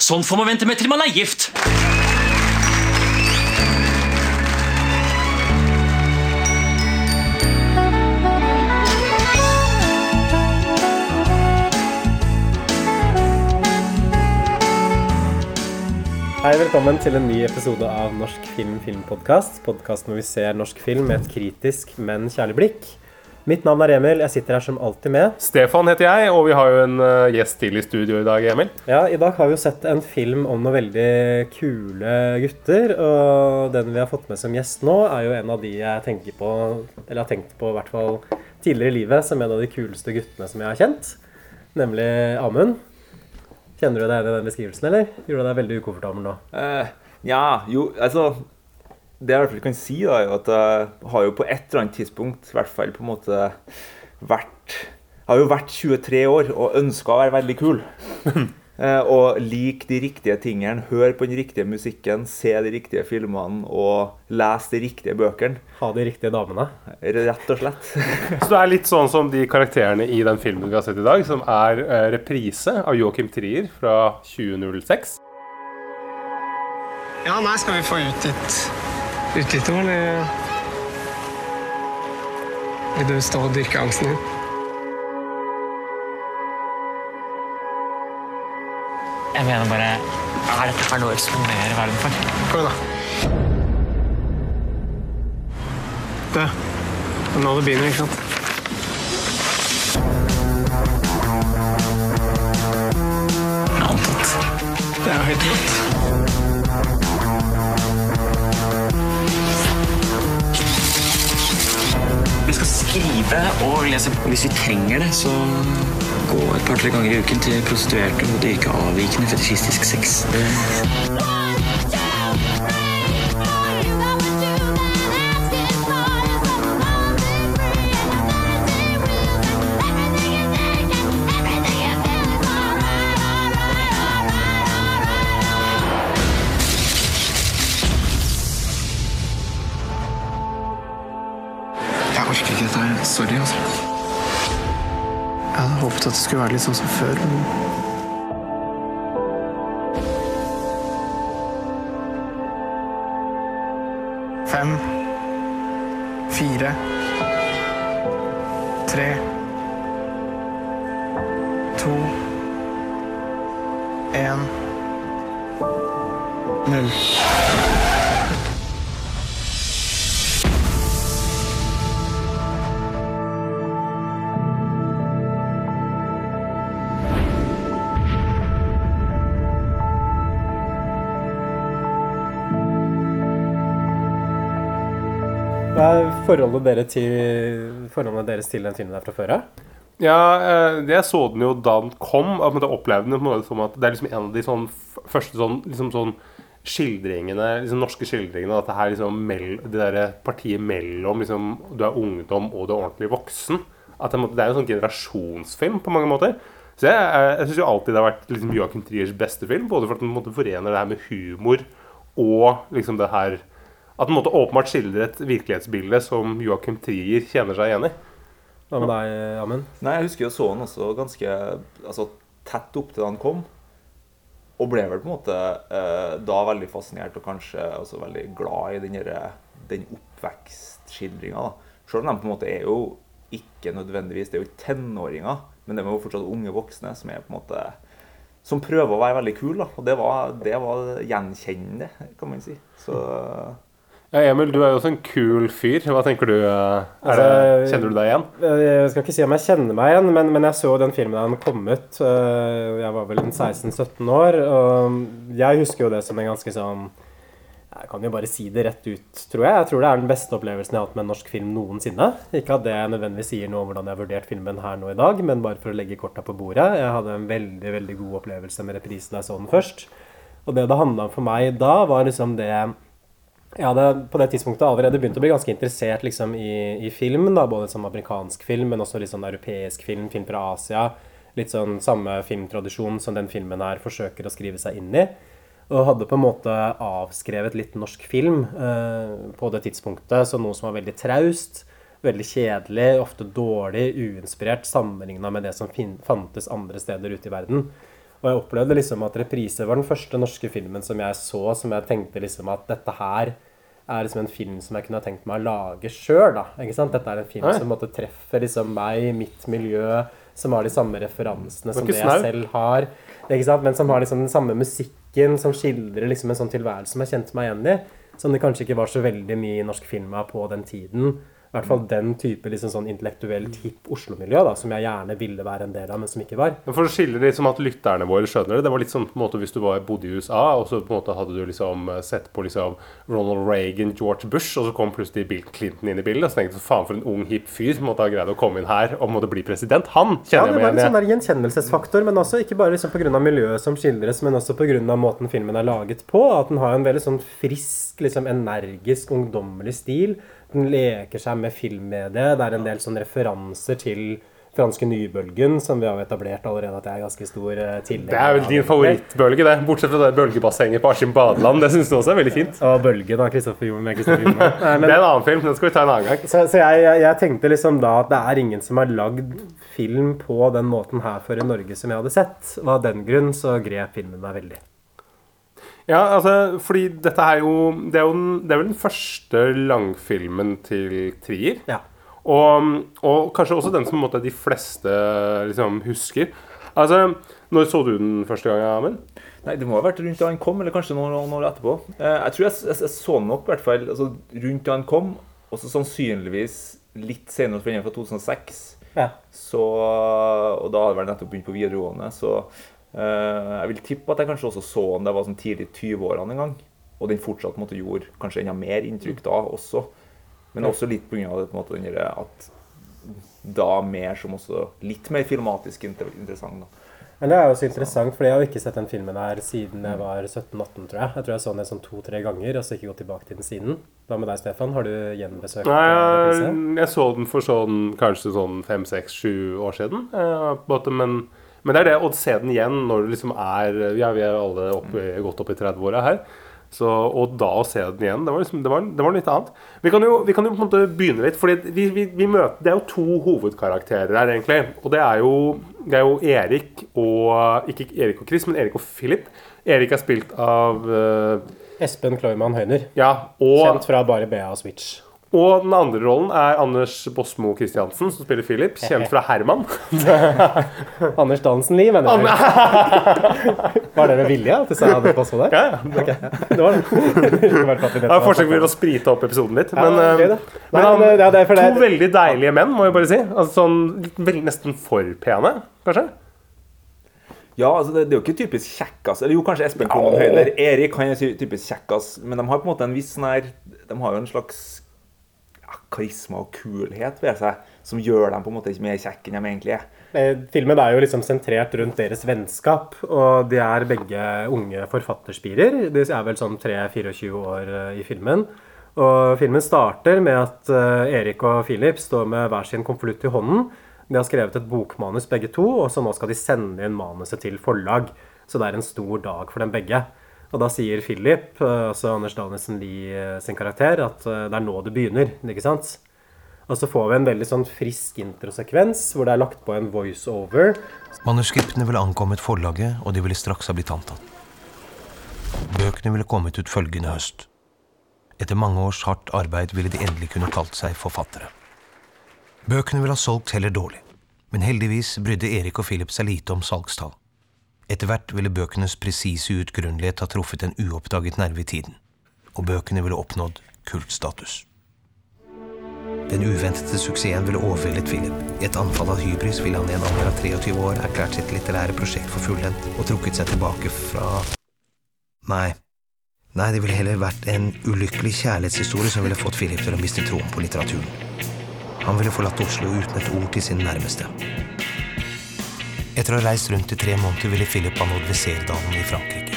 Sånn får man vente med til man er gift. Hei, velkommen til en ny episode av Norsk film filmpodkast. Podkasten hvor vi ser norsk film med et kritisk, men kjærlig blikk. Mitt navn er Emil. Jeg sitter her som alltid med. Stefan heter jeg, og vi har jo en uh, gjest til i studio i dag, Emil. Ja, I dag har vi jo sett en film om noen veldig kule gutter. Og den vi har fått med som gjest nå, er jo en av de jeg tenker på, eller har tenkt på i hvert fall tidligere i livet, som en av de kuleste guttene som jeg har kjent. Nemlig Amund. Kjenner du deg igjen i den beskrivelsen, eller? Gjorde du deg veldig ukomfortabel nå? Uh, ja, jo, altså Det jeg i hvert fall kan si, da, er jo at jeg har jo på et eller annet tidspunkt i hvert fall på en måte vært Jeg har jo vært 23 år og ønska å være veldig kul. eh, og like de riktige tingene, høre på den riktige musikken, se de riktige filmene og lese de riktige bøkene. Ha de riktige damene? Rett og slett. Så det er litt sånn som de karakterene i den filmen vi har sett i dag, som er uh, reprise av Joachim Trier fra 2006. Ja, nei, skal vi få ut litt utbytte, i, Vil du stå og dyrke angsten din? Jeg mener bare Er dette her noe å eksponere verden for? Kom igjen, da. Det. Det er nå det begynner, ikke sant? Antatt. Det er jo helt rått. Skrive og lese Hvis vi trenger det, så gå et par-tre ganger i uken til prostituerte og dyrke avvikende fetisjistisk sex. Det håpet at det skulle være litt sånn som før. men... Fem. Fire. Tre. To. En. Null. Forholdet, dere til, forholdet deres til den filmen der fra før av? Ja, eh, jeg så den jo da den kom. At jeg opplevde den på en måte som at det er liksom en av de sånn første sånn, liksom sånn skildringene, liksom norske skildringene. At det her liksom det der partiet mellom liksom, du er ungdom og du er ordentlig voksen. At det, er jo en sånn generasjonsfilm på mange måter. Så jeg, jeg, jeg syns jo alltid det har vært liksom Joachim Triers beste film. Både for at den måte forener det her med humor og liksom det her At den måte åpenbart skildrer et virkelighetsbilde som Joachim Trier kjenner seg igjen i. Hva med deg, Amund? Nei, jeg husker jeg så den også ganske altså, tett opp til da han kom. Og ble vel på en måte eh, da veldig fascinert og kanskje også veldig glad i den, den oppvekstskildringa. Selv om de på en måte er jo ikke nødvendigvis Det er jo ikke tenåringer, men de er jo fortsatt unge voksne som er på en måte som prøver å være veldig kule. da. Og det var, det var gjenkjennende, kan man si. Så Ja, Emil, du er jo også en kul fyr. Hva tenker du? eh, Altså, det, kjenner du deg igjen? Jeg skal ikke si om jeg kjenner meg igjen, men, men jeg så den filmen da den kom ut. øh, Jeg var vel en 16-17 år. Og jeg husker jo det som en ganske sånn Jeg kan jo bare si det rett ut, tror jeg. Jeg tror det er den beste opplevelsen jeg har hatt med en norsk film noensinne. Ikke at det nødvendigvis sier noe om hvordan jeg har vurdert filmen her nå i dag, men bare for å legge korta på bordet. Jeg hadde en veldig, veldig god opplevelse med reprisen da jeg så den først. Og det det handla om for meg da, var liksom det jeg hadde på det tidspunktet allerede begynt å bli ganske interessert liksom, i, i film. Da, både som amerikansk film, men også litt sånn europeisk film, film fra Asia. Litt sånn samme filmtradisjon som den filmen her forsøker å skrive seg inn i. Og hadde på en måte avskrevet litt norsk film eh, på det tidspunktet som noe som var veldig traust, veldig kjedelig, ofte dårlig, uinspirert sammenligna med det som fantes andre steder ute i verden. Og jeg opplevde liksom at 'Reprise' var den første norske filmen som jeg så, som jeg tenkte liksom at dette her er liksom en film som jeg kunne ha tenkt meg å lage sjøl. Dette er en film Oi. som måtte treffe liksom meg, mitt miljø, som har de samme referansene som det jeg snau. selv har. Ikke sant? Men som har liksom den samme musikken, som skildrer liksom en sånn tilværelse som jeg kjente meg igjen i. Som det kanskje ikke var så veldig mye i norsk film av på den tiden. I hvert fall den type liksom sånn intellektuelt hipp Oslo-miljø da, som jeg gjerne ville være en del av, men som ikke var. Men For å skille det som at lytterne våre skjønner det Det var litt sånn på en måte hvis du var, bodde i USA, og så på en måte hadde du liksom eh, sett på liksom Ronald Reagan, George Bush, og så kom plutselig Bill Clinton inn i bildet. Og så tenkte du faen for en ung, hipp fyr som måtte ha greid å komme inn her og måtte bli president. Han Ja, kjenner det jeg var meg en igjen sånn i. der gjenkjennelsesfaktor, men også ikke bare liksom pga. miljøet som skildres, men også pga. måten filmen er laget på. At den har en veldig sånn frisk, liksom energisk, ungdommelig stil. Den leker seg med filmmediet. Det er en del sånn referanser til franske nybølgen, som vi har etablert allerede at jeg er ganske stor eh, tilhenger Det er vel din favorittbølge, det. Bortsett fra det bølgebassenget på Askim badeland. Det syns du også er veldig fint. Og Bølgen av Kristoffer Jonen med Kristoffer Jonen. Nei, Det er en annen film. Den skal vi ta en annen gang. så så jeg, jeg, jeg tenkte liksom da at det er ingen som har lagd film på den måten her før i Norge som jeg hadde sett. Og av den grunn så grep filmen meg veldig. Ja, altså, fordi dette er jo Det er, jo den, det er vel den første langfilmen til Trier. Ja. Og, og kanskje også den som på en måte de fleste liksom husker. Altså, Når så du den første gang, Amund? Nei, Det må ha vært rundt da han kom, eller kanskje noen, noen år etterpå. Eh, jeg tror jeg, jeg, jeg så den nok i hvert fall altså, rundt da han kom, og så sannsynligvis litt senere, for den er fra 2006. Ja. Så, og da hadde jeg vel nettopp begynt på videregående, så jeg vil tippe at jeg kanskje også så den da jeg var sånn tidlig i 20-årene en gang. Og den fortsatt på måte, gjorde kanskje enda mer inntrykk da også. Men også litt pga. det, på en måte, den der at da mer som også litt mer filmatisk inter interessant. da. Men det er jo så interessant, for jeg har ikke sett den filmen her siden jeg var 17-18, tror jeg. Jeg tror jeg så den sånn to-tre ganger, og så ikke gått tilbake til den siden. Hva med deg, Stefan? Har du gjenbesøkt Nei, eh, jeg, jeg så den for sånn kanskje sånn fem, seks, sju år siden. eh, men, men det er det å se den igjen når du liksom er Ja, vi er alle opp, godt opp i 30-åra her. Så, og da å se den igjen, det var, liksom, det var, det var litt annet. Vi kan, jo, vi kan jo på en måte begynne litt, fordi vi, vi, vi møter, det er jo to hovedkarakterer her, egentlig. Og det er jo, det er jo Erik og Ikke Erik og Chris, men Erik og Philip. Erik er spilt av uh, Espen Kloiman Høyner. Ja, og Kjent fra bare BA og Switch. Og den andre rollen er Anders Bosmo Christiansen, som spiller Philip. Kjent fra Herman. Anders Dansen Lie, mener du? Var det med vilje at du sa Anders Bosmo der? Ja, ja. Det var det. Det var forsøk på å sprite opp episoden litt. Ja, Men, det eh, det. Nei, men han, ja, det er to veldig deilige menn, må jeg bare si. Altså sånn Nesten for pene, kanskje. Ja, altså det, det er jo ikke typisk kjekkas. Eller jo, kanskje Espen Kloman Høyler. Erik han er si typisk kjekkas. Men de har på en måte en viss sånn her De har jo en slags ja, karisma og kulhet ved seg som gjør dem på en måte ikke mer kjekke enn de egentlig er. Eh, Filmen er jo liksom sentrert rundt deres vennskap, og de er begge unge forfatterspirer. De er vel sånn 3-24 år eh, i filmen. Og filmen starter med at eh, Erik og Philip står med hver sin konvolutt i hånden. De har skrevet et bokmanus begge to, og så nå skal de sende inn manuset til forlag. Så det er en stor dag for dem begge. Og da sier Philip, eh, altså Anders Danielsen eh, sin karakter, at eh, det er nå det begynner. ikke sant? Og så får vi en veldig sånn frisk introsekvens hvor det er lagt på en voiceover. Manuskriptene ville ankommet forlaget, og de ville straks ha blitt antatt. Bøkene ville kommet ut følgende høst. Etter mange års hardt arbeid ville de endelig kunne kalt seg forfattere. Bøkene ville ha solgt heller dårlig, men heldigvis brydde Erik og Philip seg lite om salgstall. Etter hvert ville bøkenes presise utgrunnelighet ha truffet en uoppdaget nerve i tiden, og bøkene ville oppnådd kultstatus. Den uventede suksessen ville overveldet Philip. I et anfall av hybris ville han i en alder av 23 år erklært sitt litterære prosjekt for fullendt og trukket seg tilbake fra Nei. Nei, det ville heller vært en ulykkelig kjærlighetshistorie som ville fått Philip til å miste troen på litteraturen. Han ville forlatt Oslo uten et ord til sin nærmeste. Etter å ha reist rundt i tre måneder ville Philip ha nådd Weserdalen i Frankrike.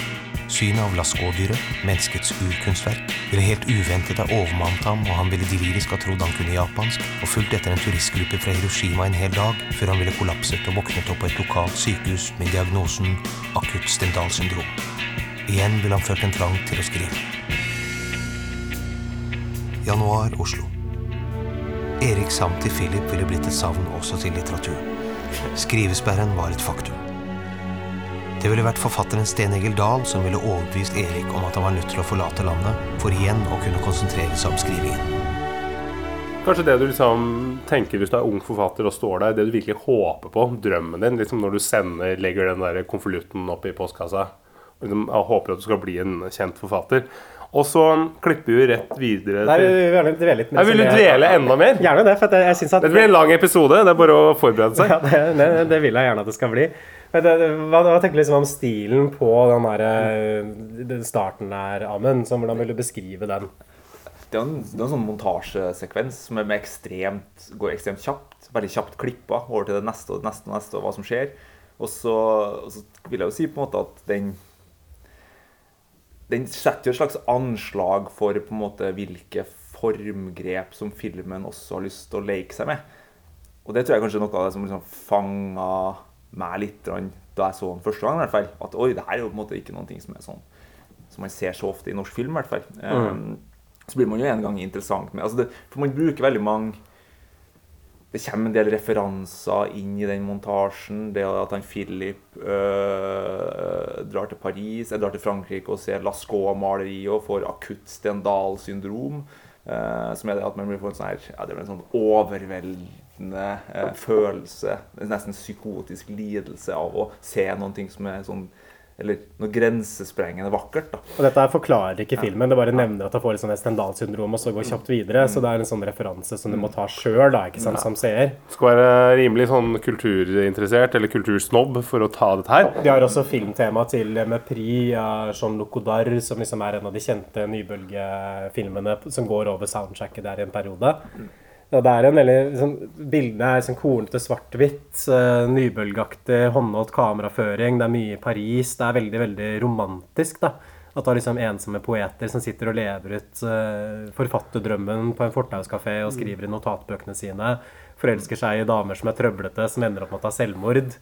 Synet av Lascaux-dyret, menneskets urkunstverk, ville helt uventet ha overmannet ham, og han ville delirisk ha trodd han kunne japansk, og fulgt etter en turistgruppe fra Hiroshima en hel dag, før han ville kollapset og våknet opp på et lokalt sykehus med diagnosen akutt Stendal-syndrom. Igjen ville han følt en trang til å skrive. Januar, Oslo. Erik savn til Philip ville blitt et savn også til litteraturen. Skrivesperren var et faktum. Det ville vært forfatteren Sten Egil Dahl som ville overbevist Erik om at han var nødt til å forlate landet, for igjen å kunne konsentrere seg om skrivingen. Kanskje det du liksom tenker hvis du er ung forfatter og står der, det du virkelig håper på, drømmen din, liksom når du sender, legger den der konvolutten opp i postkassa liksom, og håper at du skal bli en kjent forfatter. Og så klipper vi rett videre Nei, vi vil gjerne dvele litt Jeg vil du dvele enda mer? Gjerne det, for jeg, jeg synes at Det blir en lang episode. Det er bare å forberede seg. Ja, det, det, det vil jeg gjerne at det skal bli. Men det, det, hva, hva tenker du liksom om stilen på den der, eh, den starten der, Amund? Som Hvordan vil du beskrive den? Det er en, det er en sånn montasjesekvens som er med ekstremt, går ekstremt kjapt. Veldig kjapt klippa over til det neste og det neste og neste og hva som skjer. Og så, og så vil jeg jo si på en måte at den Den setter jo et slags anslag for på en måte hvilke formgrep som filmen også har lyst til å leke seg med. Og det tror jeg kanskje er noe av det som liksom fanga meg litt da jeg så den første gang. i hvert fall. At oi, det her er jo på en måte ikke noe som er sånn som man ser så ofte i norsk film. i hvert fall. Um, så blir man jo en gang interessant med altså det, For man bruker veldig mange Det kommer en del referanser inn i den montasjen. Det at han Philip øh, drar til Paris, jeg drar til Frankrike og ser Lascaux-maleriet og får akutt Stendal-syndrom. Øh, som er det at man får en sånn her ja, det blir en sånn overveldende øh, følelse, nesten psykotisk lidelse av å se noen ting som er sånn Eller noe grensesprengende vakkert. da. Og dette forklarer ikke filmen, det bare nevner at han får litt sånn Stendal-syndrom og så går kjapt videre. Så det er en sånn referanse som du må ta sjøl, som seer. Skal være rimelig sånn kulturinteressert eller kultursnobb for å ta dette her. De har også filmtema til med Prix av Jean-Luc Godard, som liksom er en av de kjente nybølgefilmene som går over soundtracket der i en periode. Ja, det er en veldig sånn, Bildene er sånn kornete svart-hvitt, uh, nybølgeaktig, håndholdt kameraføring. Det er mye Paris. Det er veldig, veldig romantisk. da. At det er liksom ensomme poeter som sitter og lever ut uh, forfatterdrømmen på en fortauskafé og skriver i notatbøkene sine. Forelsker seg i damer som er trøblete, som ender opp med å ta selvmord.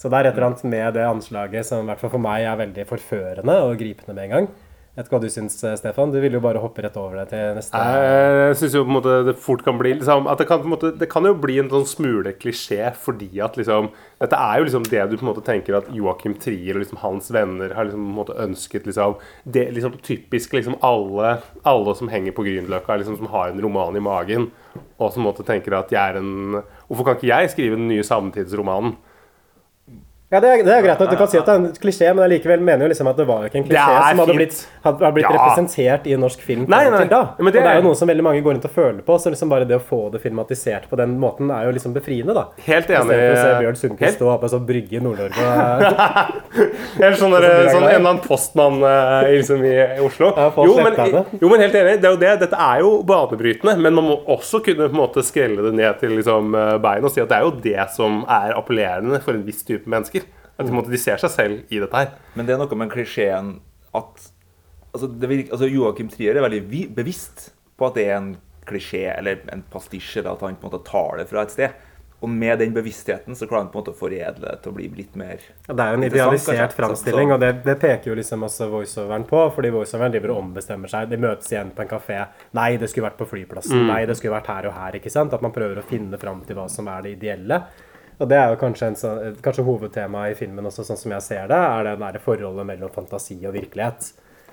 Så det er et eller annet med det anslaget som i hvert fall for meg er veldig forførende og gripende med en gang. Vet hva du syns, Stefan. Du vil jo bare hoppe rett over det til neste. Jeg syns jo på en måte det fort kan bli liksom, at det kan, måte, det kan jo bli en sånn smule klisjé fordi at liksom Dette er jo liksom det du på en måte tenker at Joakim Trier og liksom hans venner har liksom på en måte ønsket liksom Det liksom typisk liksom alle, alle som henger på Grünerløkka, liksom, som har en roman i magen, og som på en måte tenker at jeg er en Hvorfor kan ikke jeg skrive den nye samtidsromanen? Ja, det er, det er greit at du kan si at det er en klisjé, men jeg likevel mener jo liksom at det var jo ikke en klisjé som hadde blitt, hadde blitt Ja. representert i norsk film Nei, nei, da. men det og det er jo noe som veldig mange går rundt og føler på, så liksom bare det å få det filmatisert på den måten er jo liksom befriende, da. Helt enig. Istedenfor å se Bjørn Sundquist Helt- stå oppe på en sånn brygge i Nord-Norge Eller sånn, der, sånn en eller annen postmann eh, liksom, i Oslo. Ja, jo, men, jo, men helt enig. Det er jo det. Dette er jo banebrytende. Men man må også kunne på en måte skrelle det ned til liksom, eh, bein og si at det er jo det som er appellerende for en viss type mennesker. At de, måte, de ser seg selv i dette her. Men det er noe med klisjeen at altså, det virker, altså Joakim Trier er veldig vi, bevisst på at det er en klisjé eller en pastisje, eller at han på en måte tar det fra et sted. Og med den bevisstheten så klarer han på en måte å foredle det til å bli litt mer Ja, Det er jo en idealisert framstilling, og det, det peker jo liksom også voiceoveren på. Fordi voiceoveren driver og ombestemmer seg. De møtes igjen på en kafé. Nei, det skulle vært på flyplassen. Nei, det skulle vært her og her. ikke sant? At man prøver å finne fram til hva som er det ideelle. Og det er jo kanskje, en sånn, kanskje hovedtemaet i filmen også, sånn som jeg ser det, er det nære forholdet mellom fantasi og virkelighet.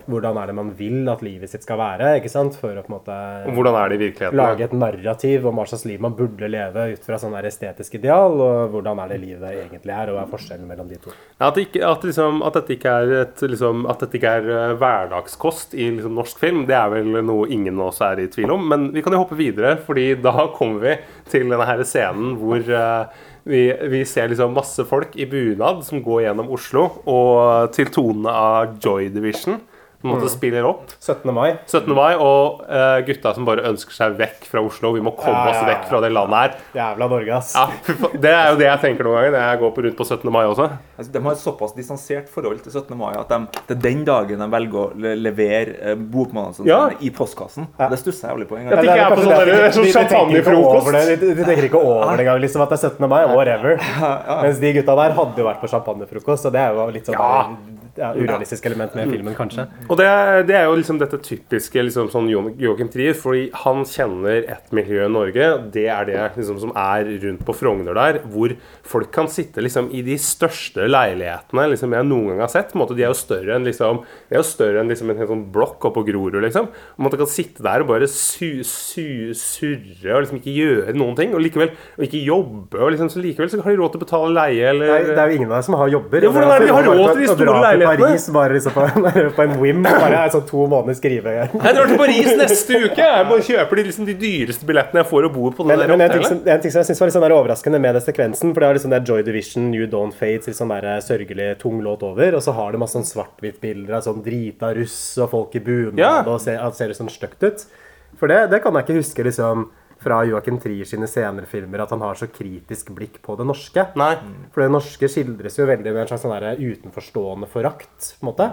Hvordan er det man vil at livet sitt skal være, ikke sant? For å på en måte Og hvordan er det i virkeligheten? lage et narrativ om hva slags liv man burde leve ut fra sånn estetisk ideal, og hvordan er det livet egentlig er, og hva er forskjellen mellom de to. Ja, At, ikke, at, liksom, at dette ikke er, et, liksom, at dette ikke er eh, hverdagskost i liksom, norsk film, det er vel noe ingen av oss er i tvil om. Men vi kan jo hoppe videre, fordi da kommer vi til denne her scenen hvor eh, vi, vi ser liksom masse folk i bunad som går gjennom Oslo, og til tonene av Joy Division. På en måte spiller opp 17. mai. 17. mai, og uh, gutta som bare ønsker seg vekk fra Oslo. Vi må komme Ja, ja, oss vekk fra det landet her. Jævla Norge, ass. Ja, det er jo det jeg tenker noen ganger når jeg går på rundt på 17. mai også. Altså, de har et såpass distansert forhold til 17. mai at de, det er den dagen de velger å le levere eh, bokmannene Ja. sine i postkassen. Det stusser jeg veldig på en Ja, gang. det ikke er på sånn det der- de- sånn de tenker det. De, de tenker ikke over det engang, liksom at det er 17. mai. Whatever. Mens de gutta der hadde jo vært på champagnefrokost, så det er jo litt sånn Ja. urealistisk element med filmen, kanskje. Og det, det er jo liksom dette typiske liksom, sånn Joachim Trier, fordi han kjenner et miljø i Norge. Det er det liksom, som er rundt på Frogner der, hvor folk kan sitte liksom, i de største leilighetene liksom, jeg noen gang har sett. Måte, de er jo større enn, liksom, de er jo større enn liksom, en sånn blokk oppe på Grorud. Liksom. Man kan sitte der og bare su, su, surre og liksom ikke gjøre noen ting. Og likevel og ikke jobbe. Og liksom, så likevel så har de råd til å betale leie. Eller, Nei, det er jo ingen av dere som har jobber. Ja, hvordan er det de har råd til de store dra til? Paris bare liksom på, på en whim. Bare sånn to måneder skrive. Jeg drar til Paris neste uke! Jeg må kjøper de, liksom, de dyreste billettene jeg får og bo på det Men, men en, ting som, en ting som jeg synes var litt sånn overraskende med den sekvensen For det er liksom det Joy Division, New Dawn Fades, litt sånn der sørgelig tung låt over. Og så har det masse sånn svart-hvitt-bilder av sånn drita russ og folk i bunad. Ja. Og ser, ser litt sånn stygt ut. For det, det kan jeg ikke huske liksom fra Joachim Trier sine senere filmer at han har så kritisk blikk på det norske. Nei. For det norske skildres jo veldig med en slags sånn utenforstående forakt. på en måte.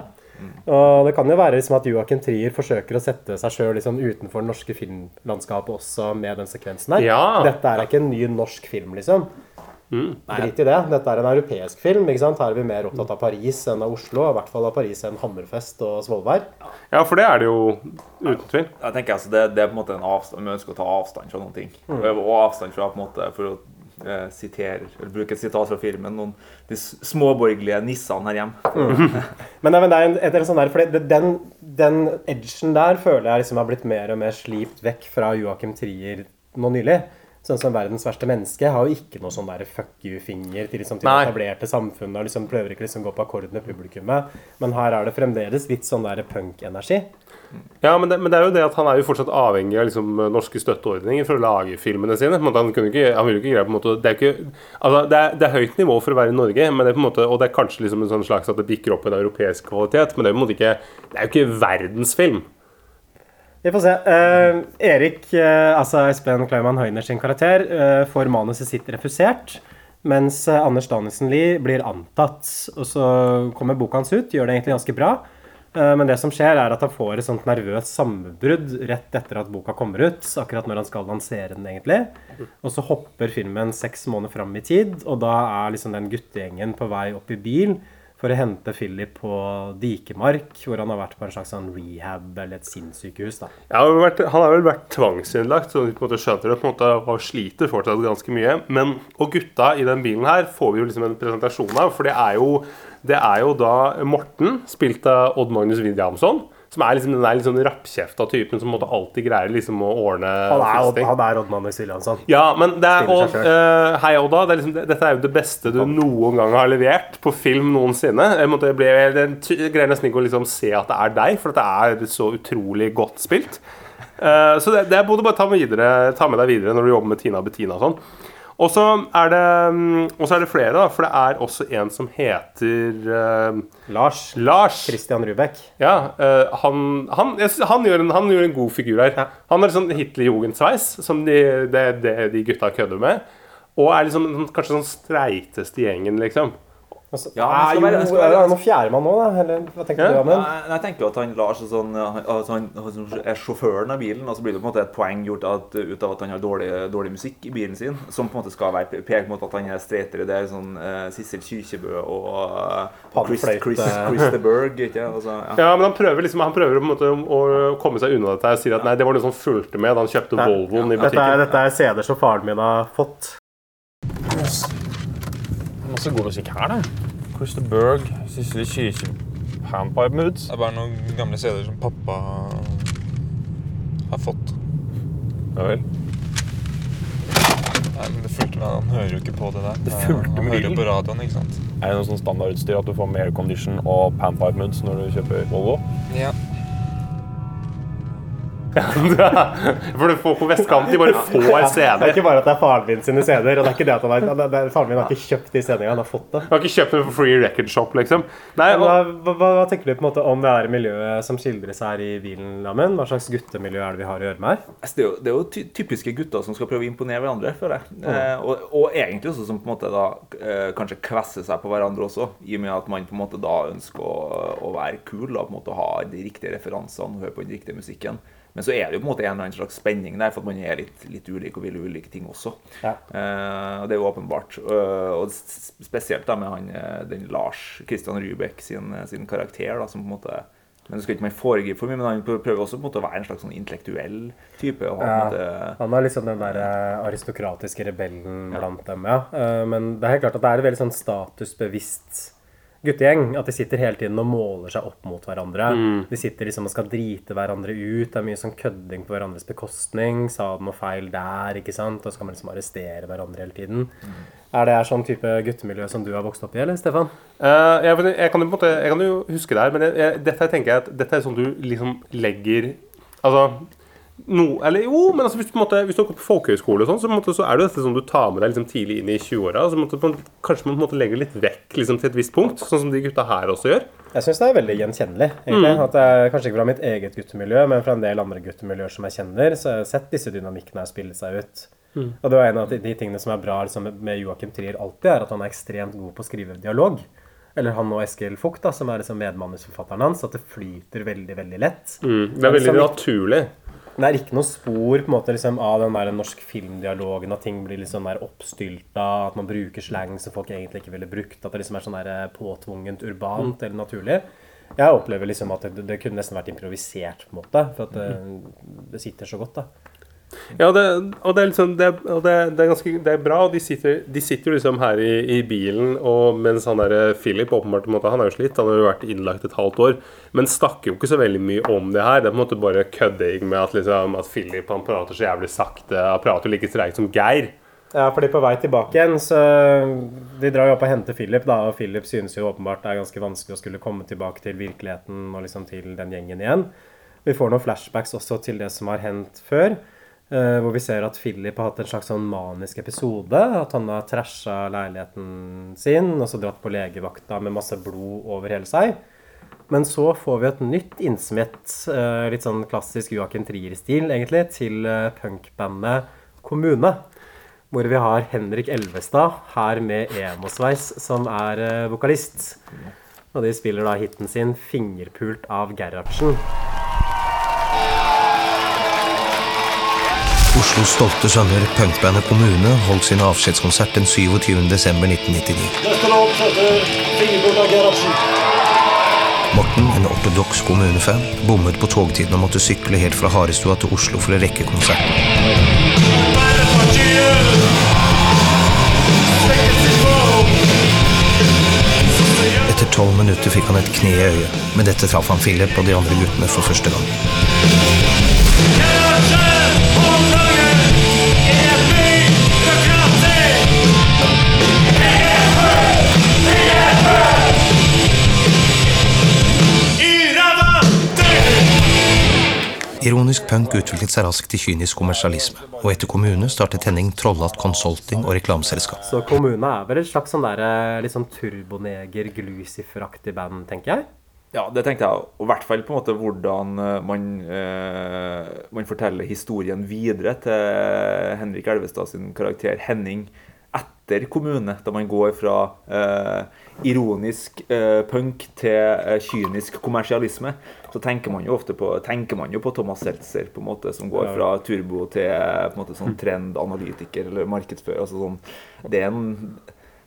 Og det kan jo være liksom at Joachim Trier forsøker å sette seg sjøl liksom utenfor det norske filmlandskapet også med den sekvensen der. Ja. Dette er ikke en ny norsk film, liksom. Drit i det. Dette er en europeisk film. ikke sant? Her er vi mer opptatt av Paris enn av Oslo. I hvert fall av Paris enn Hammerfest og Svolvær. Ja, for det er det jo uten tvil. Jeg tenker altså, det, det er på en måte en avstand, Vi ønsker å ta avstand fra noen ting. Mm. Og avstand fra på en måte, for å eh, sitere, eller bruke et sitat fra filmen, noen de småborgerlige nissene her hjemme. Men, nei, men det er en, et, sånn der, fordi det, den, den edgen der føler jeg liksom har blitt mer og mer slipt vekk fra Joachim Trier nå nylig. Sånn som 'Verdens verste menneske' har jo ikke noe sånn der fuck you-finger til, liksom, til etablerte samfunnet. og liksom Prøver ikke liksom gå på akkord med publikummet. Men her er det fremdeles litt sånn der punk-energi. Ja, men det, men det er jo det at han er jo fortsatt avhengig av liksom, norske støtteordninger for å lage filmene sine. Han, kunne ikke, han vil jo ikke greie på en måte Det er, ikke, altså, det er, det er høyt nivå for å være i Norge, men det er på en måte, og det er kanskje liksom en sånn slags at det bikker opp en europeisk kvalitet, men det er på en måte ikke Det er jo ikke verdensfilm. Vi får se. Uh, Erik, uh, altså Espen Kleiman Høyner sin karakter, uh, får manuset sitt refusert. Mens Anders Danielsen Lie blir antatt. Og så kommer boka hans ut, gjør det egentlig ganske bra. Men det som skjer, er at han får et sånt nervøst sammenbrudd rett etter at boka kommer ut. Akkurat når han skal lansere den, egentlig. Og så hopper filmen seks måneder fram i tid, og da er liksom den guttegjengen på vei opp i bil for å hente Philip på Dikemark, hvor han har vært på en slags sånn rehab eller et sinnssykehus. da. Ja, han har vel vært tvangsinnlagt, så vi på en måte skjønner det på en måte, og sliter fortsatt ganske mye. Men, og gutta i den bilen her får vi jo liksom en presentasjon av, for det er jo, det er jo da Morten, spilt av Odd Magnus Williamson, som er liksom den der litt sånn rappkjefta typen som alltid greier liksom å ordne Han er, han er Oddmann Williamson. Ja, men det er, og, seg eh, Hei, Odda. Det er liksom, dette er jo det beste du noen gang har levert på film noensinne. Jeg, måtte, jeg, ble, jeg, greier nesten ikke å liksom se at det er deg, for det er så utrolig godt spilt. Uh, så det, det må du bare ta med, videre, ta med deg videre når du jobber med Tina Bettina og sånn. Og så er, det, mm, er det flere, da. For det er også en som heter uh, Lars Lars. Christian Rubek. Ja, uh, han, han, han, gjør en, han gjør en god figur her. Han har sånn Hitler-Jugendsveis, som de, det, de, de gutta kødder med. Og er liksom kanskje sånn streiteste gjengen, liksom. Altså, Ja, er men skal jo, være- skal er det noen fjerdemann nå, da? Eller hva tenker Ja. du, Amund? Jeg tenker jo at han Lars er sånn, han, altså han, er sjåføren av bilen, og så blir det på en måte et poeng gjort at, ut av at han har dårlig, dårlig musikk i bilen sin, som på en måte skal være pekt mot at han er streitere. Det er sånn uh, Sissel Kyrkjebø og uh, Chris. Chris, Chris de Berg, ikke altså, ja. Ja, men han prøver liksom Han prøver på en måte å komme seg unna dette og sier at nei, det var noe som fulgte med da han kjøpte Volvoen i Dette er, butikken. dette er CD som faren min har fått. Masse god musikk her, da. Christer Berg, Sissel Kyrkje, Handpipe Moods. Det er bare noen gamle CD-er som pappa har fått. Ja vel. Nei, men det fulgte med. Han hører jo ikke på det der. Det fulgte han med hører jo på radioen, ikke sant. Er det noe sånn standardutstyr at du får med aircondition og Panpipe Moods når du kjøper Volvo? Ja. For folk på vestkant de bare får CD-er. Det er ikke bare at det er faren min sine CD-er, og det er ikke det at han har, det er, faren min har ikke kjøpt de CD-ene, han har fått det. Han har ikke kjøpt den for free record shop, liksom. Nei, og, Hva, hva, hva tenker du på en måte om det her miljøet som skildres her i Wielenlammen? Hva slags guttemiljø er det vi har å gjøre med her? Altså, Det er, jo, det er jo ty typiske gutter som skal prøve å imponere hverandre, føler jeg. Eh, og, og egentlig også som på en måte da eh, kanskje kvesser seg på hverandre også, i og med at man på en måte da ønsker å, å være kul og på en måte ha de riktige referansene og høre på den riktige musikken. Men så er det jo på en måte en eller annen slags spenning der, for at man er litt, litt ulik og vil ulike ting også. Ja. Eh, og det er jo åpenbart. Eh, og spesielt da med han, eh, den Lars Christian Rubek sin, sin karakter, da, som på en måte men det skal ikke man foregripe for mye, men han prøver også på en måte å være en slags sånn intellektuell type. Og ha Ja. måte, Han er liksom den der aristokratiske rebellen blant dem, ja. Men det er helt klart at det er et veldig sånn statusbevisst guttegjeng. At de sitter hele tiden og måler seg opp mot hverandre. De sitter liksom og skal drite hverandre ut. Det er mye sånn kødding på hverandres bekostning. Sa du noe feil der, ikke sant? Og så kan man liksom arrestere hverandre hele tiden. Er det sånn type guttemiljø som du har vokst opp i, eller Stefan? Uh, jeg, jeg, kan jo måte, jeg kan jo huske det her, men jeg, dette tenker jeg at dette er sånn du liksom legger Altså no, eller jo, men altså hvis du, på måte, hvis du går på folkehøyskole, og sånn, så, på en måte, så er det dette som du tar med deg liksom tidlig inn i 20-åra. og så på en måte, på en- Kanskje man på en måte legger litt vekk liksom, til et visst punkt, sånn som de gutta her også gjør. Jeg syns det er veldig gjenkjennelig. egentlig. At er Kanskje ikke fra mitt eget guttemiljø, men fra en del andre guttemiljøer som jeg kjenner, så har jeg sett disse dynamikkene her spille seg ut. Og det var en av de, de tingene som er bra liksom, med Joakim Trier alltid, er at han er ekstremt god på å skrive dialog. Eller han og Eskil Fugt, da, som er liksom medmanusforfatteren hans. At det flyter veldig, veldig lett. Mm. Det er veldig liksom- naturlig. Det er ikke noe spor på en måte liksom, av den der norsk filmdialogen, at ting blir litt sånn der oppstylta, at man bruker slang som folk egentlig ikke ville brukt, at det liksom er sånn der eh, påtvungent urbant eller naturlig. Jeg opplever liksom at det, det kunne nesten vært improvisert, på en måte, for at det, det sitter så godt, da. Ja, det, og det er liksom det, og det, det er ganske det er bra. Og de sitter, de sitter liksom her i, i bilen, og mens han der Philip åpenbart måte, Han er jo slitt, han har jo vært innlagt et halvt år, men snakker jo ikke så veldig mye om det her. Det er på en måte bare kødding med at, liksom, at Philip han prater så jævlig sakte. Han prater like treigt som Geir. Ja, fordi på vei tilbake igjen, så De drar jo opp og henter Philip, da, og Philip synes jo åpenbart det er ganske vanskelig å skulle komme tilbake til virkeligheten og liksom til den gjengen igjen. Vi får noen flashbacks også til det som har hendt før. Eh, hvor vi ser at Philip har hatt en slags sånn manisk episode. At han har trasha leiligheten sin og så dratt på legevakta med masse blod over hele seg. Men så får vi et nytt innsmett, uh, litt sånn klassisk Joakim Trier-stil, egentlig, til uh, punkbandet Kommune. Hvor vi har Henrik Elvestad her med emosveis, som er vokalist. Og de spiller da hiten sin 'Fingerpult av Gerhardsen'. Oslos stolte sønner, punkbandet Kommune, holdt sin avskjedskonsert den 27. desember 1999. Morten, en ortodoks kommunefan, bommet på togtiden og måtte sykle helt fra Harestua til Oslo for å rekke konserten. Etter tolv minutter fikk han et kne i øyet, Med dette traff han Philip og de andre guttene for første gang. Ironisk punk utviklet seg raskt til kynisk kommersialisme, og etter Kommune startet Henning Trollat Consulting og reklameselskap. Så Kommune er vel et slags sånn der, eh, litt sånn turboneger, Glucifer-aktig band, tenker jeg. Ja, det tenkte jeg. Og i hvert fall på en måte hvordan eh, man, eh, man forteller historien videre til Henrik Elvestad sin karakter Henning etter kommune, da man går fra eh, ironisk eh, punk til eh, kynisk kommersialisme. Så tenker man jo ofte på, tenker man jo på Thomas Seltzer, på en måte, som går fra turbo til eh, på en måte sånn trendanalytiker eller markedsfører. Altså sånn, det er en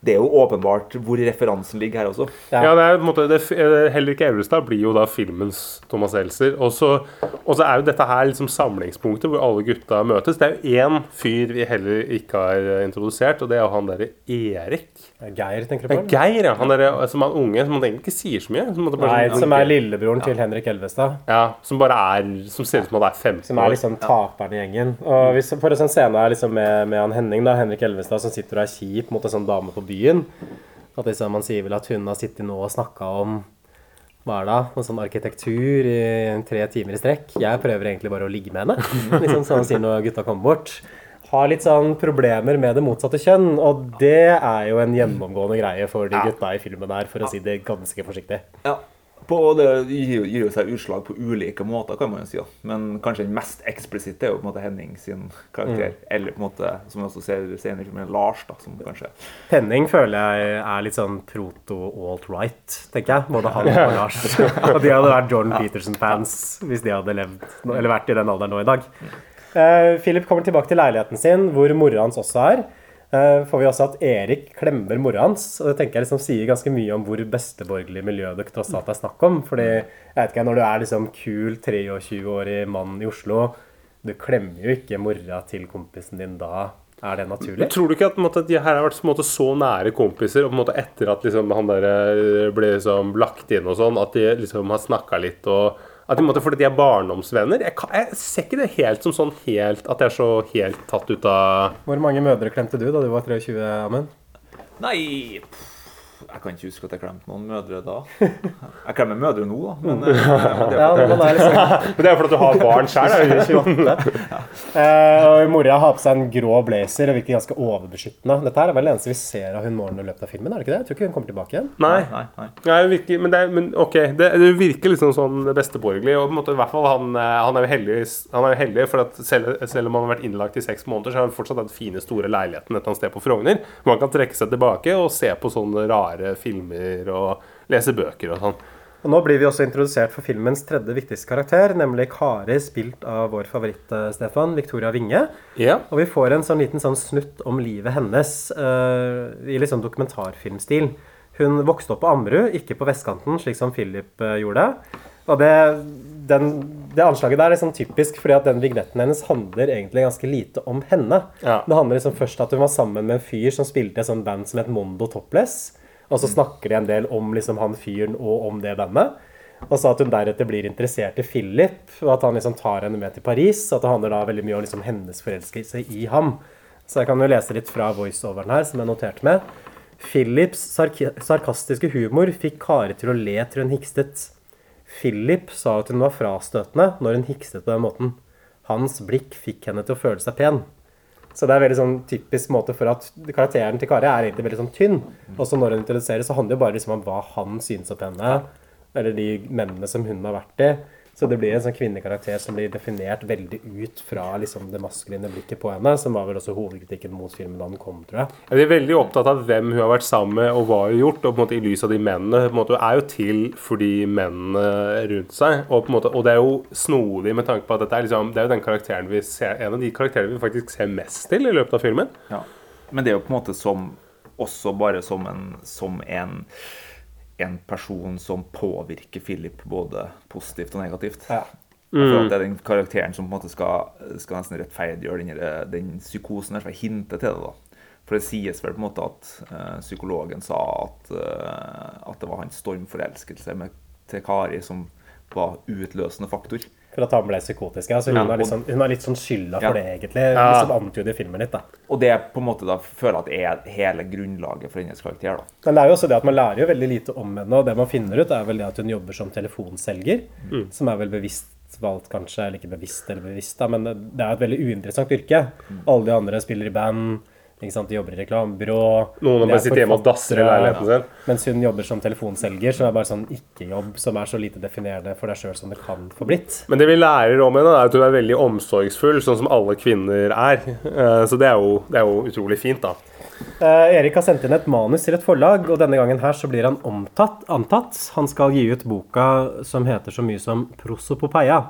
det er jo åpenbart hvor referansen ligger her også. Ja. Ja, det er på en måte det, eh, Henrik Evrestad blir jo da filmens Thomas Seltzer. Og så er jo dette her liksom samlingspunktet hvor alle gutta møtes. Det er jo én fyr vi heller ikke har eh, introdusert, og det er jo han derre Erik. Geir, tenker du på? Ja, Geir, ja. Han derre som er unge, som man egentlig ikke sier så mye. Som, bare Nei, sånn- som er lillebroren til Henrik Elvestad. Ja, som bare er Som ser ut som han er 15 Som er liksom taperen i gjengen. Og hvis, for en scene er liksom med, med han Henning, da, Henrik Elvestad, som sitter og er kjip mot en sånn dame på byen. At liksom, Man sier vel at hun har sittet nå og snakka om hva er det? Noe sånn arkitektur i tre timer i strekk. Jeg prøver egentlig bare å ligge med henne. liksom sånn han sier når gutta kommer bort. Har litt sånn problemer med det motsatte kjønn, og det er jo en gjennomgående greie for de gutta i filmen her, for å si det ganske forsiktig. Ja, På, det gir jo, gir jo seg utslag på ulike måter, kan man jo si. Ja. Men kanskje den mest eksplisitte er jo på en måte Henning sin karakter. Eller på en måte, som vi også ser senere i filmen, Lars, da, som kanskje Henning føler jeg er litt sånn proto-alt-right, tenker jeg. Både han og Lars. Og de hadde vært Jordan Peterson-fans hvis de hadde levd, eller vært i den alderen nå i dag. Eh, Philip kommer tilbake til leiligheten sin, hvor mora hans også er. Uh, får vi også at Erik klemmer mora hans. Og det tenker jeg liksom sier ganske mye om hvor besteborgerlig miljø det tross alt er snakk om. Fordi jeg vet ikke, når du er liksom kul 23-årig mann i Oslo, du klemmer jo ikke mora til kompisen din da. Er det naturlig? Tror du ikke at måte, de her har vært måte, så nære kompiser, og måte etter at liksom, han der eh, ble liksom, lagt inn og sånn, at de liksom har snakka litt og at de, på måte, Fordi de er barndomsvenner? Jeg, kan, jeg ser ikke det helt som sånn helt At det er så helt tatt ut av Hvor mange mødre klemte du da du var 23, Amund? Nei pff, Jeg kan ikke huske at jeg klemte noen mødre da. Jeg klemmer mødre nå, da. Men, eh, men det er Ja, for at er liksom Men det er fordi du har barn sjøl. Eh, og Mora har på seg en grå blazer og virker ganske overbeskyttende. Dette her er vel det eneste vi ser av hun morgenen i løpet av filmen? er det ikke det? Jeg tror ikke hun kommer tilbake igjen. Nei. Nei, nei. Nei, virker, men, det er, men ok, det, det virker liksom sånn besteborgerlig. Og på en måte, i hvert fall han, eh, han er jo heldig, han er jo heldig for at selv, selv om han har vært innlagt i seks måneder, så har han fortsatt den fine, store leiligheten et eller annet sted på Frogner. Man kan trekke seg tilbake og se på sånne rare filmer og lese bøker og sånn. Og Nå blir vi også introdusert for filmens tredje viktigste karakter, nemlig Kari, spilt av vår favoritt, eh, Stefan, Victoria Winge. Ja. Og vi får en sånn liten sånn snutt om livet hennes uh, i litt sånn dokumentarfilmstil. Hun vokste opp på Ammerud, ikke på vestkanten, slik som Philip eh, gjorde. Og det, den, det anslaget der er liksom typisk, fordi at den vignetten hennes handler egentlig ganske lite om henne. Ja. Det handler liksom først at hun var sammen med en fyr som spilte et sånt band som het Mondo Topless. Og så snakker de en del om liksom han fyren og om det bandet. Og så at hun deretter blir interessert i Philip, og at han liksom tar henne med til Paris. Og At det handler da veldig mye om liksom hennes forelskelse i ham. Så jeg kan jo lese litt fra voiceoveren her, som jeg noterte med. Philips sark sarkastiske humor fikk Kari til å le til hun hikstet. Philip sa at hun var frastøtende når hun hikstet på den måten. Hans blikk fikk henne til å føle seg pen. Så det er veldig sånn typisk måte for at karakteren til Kari er egentlig veldig sånn tynn. Og så når hun introduseres, så handler det jo bare liksom om hva han synes om henne. Eller de mennene som hun har vært i. Så det blir en sånn kvinnekarakter som blir definert veldig ut fra liksom det maskuline blikket på henne, som var vel også hovedkritikken mot filmen da den kom, tror jeg. Jeg er veldig opptatt av hvem hun har vært sammen med, og hva hun har gjort. Og på en måte i lys av de mennene. På en måte, hun er jo til for de mennene rundt seg. Og, på en måte, og det er jo snodig med tanke på at dette er, liksom, det er jo den karakteren vi ser, en av de karakterene vi faktisk ser mest til i løpet av filmen. Ja. Men det er jo på en måte som også bare som en, som en, en person som påvirker Philip både positivt og negativt. Ja. Mm. det er den karakteren som på en måte skal, skal nesten rettferdiggjøre den, den psykosen der, jeg hinter til det. da. For det sies vel på en måte at uh, psykologen sa at, uh, at det var hans stormforelskelse med, til Kari som var utløsende faktor. For at han ble psykotisk. Altså, Så hun, Ja, og- sånn, hun har litt sånn skylda Ja. for det, egentlig. Liksom antyder filmen litt, da. Og det på en måte da føler jeg at er hele grunnlaget for hennes karakter. da. Men det er jo også det at man lærer jo veldig lite om henne, og det man finner ut, er vel det at hun jobber som telefonselger, som er vel bevisst valgt, kanskje, eller ikke bevisst eller bevisst, da, men det er et veldig uinteressant yrke. Alle de andre spiller i band, ikke sant? de jobber i reklamebyrå. Noen har bare sitter hjemme og dasser i leiligheten sin. Mens hun jobber som telefonselger, som er bare sånn ikke-jobb, som er så lite definerende for deg sjøl som det kan få blitt. Men det vi lærer om henne, er at hun er veldig omsorgsfull, sånn som alle kvinner er. Eh, Så det er jo, det er jo utrolig fint, da. Eh, Erik har sendt inn et manus til et forlag, og denne gangen her så blir han omtatt, antatt. Han skal gi ut boka som heter så mye som Prosopopeia.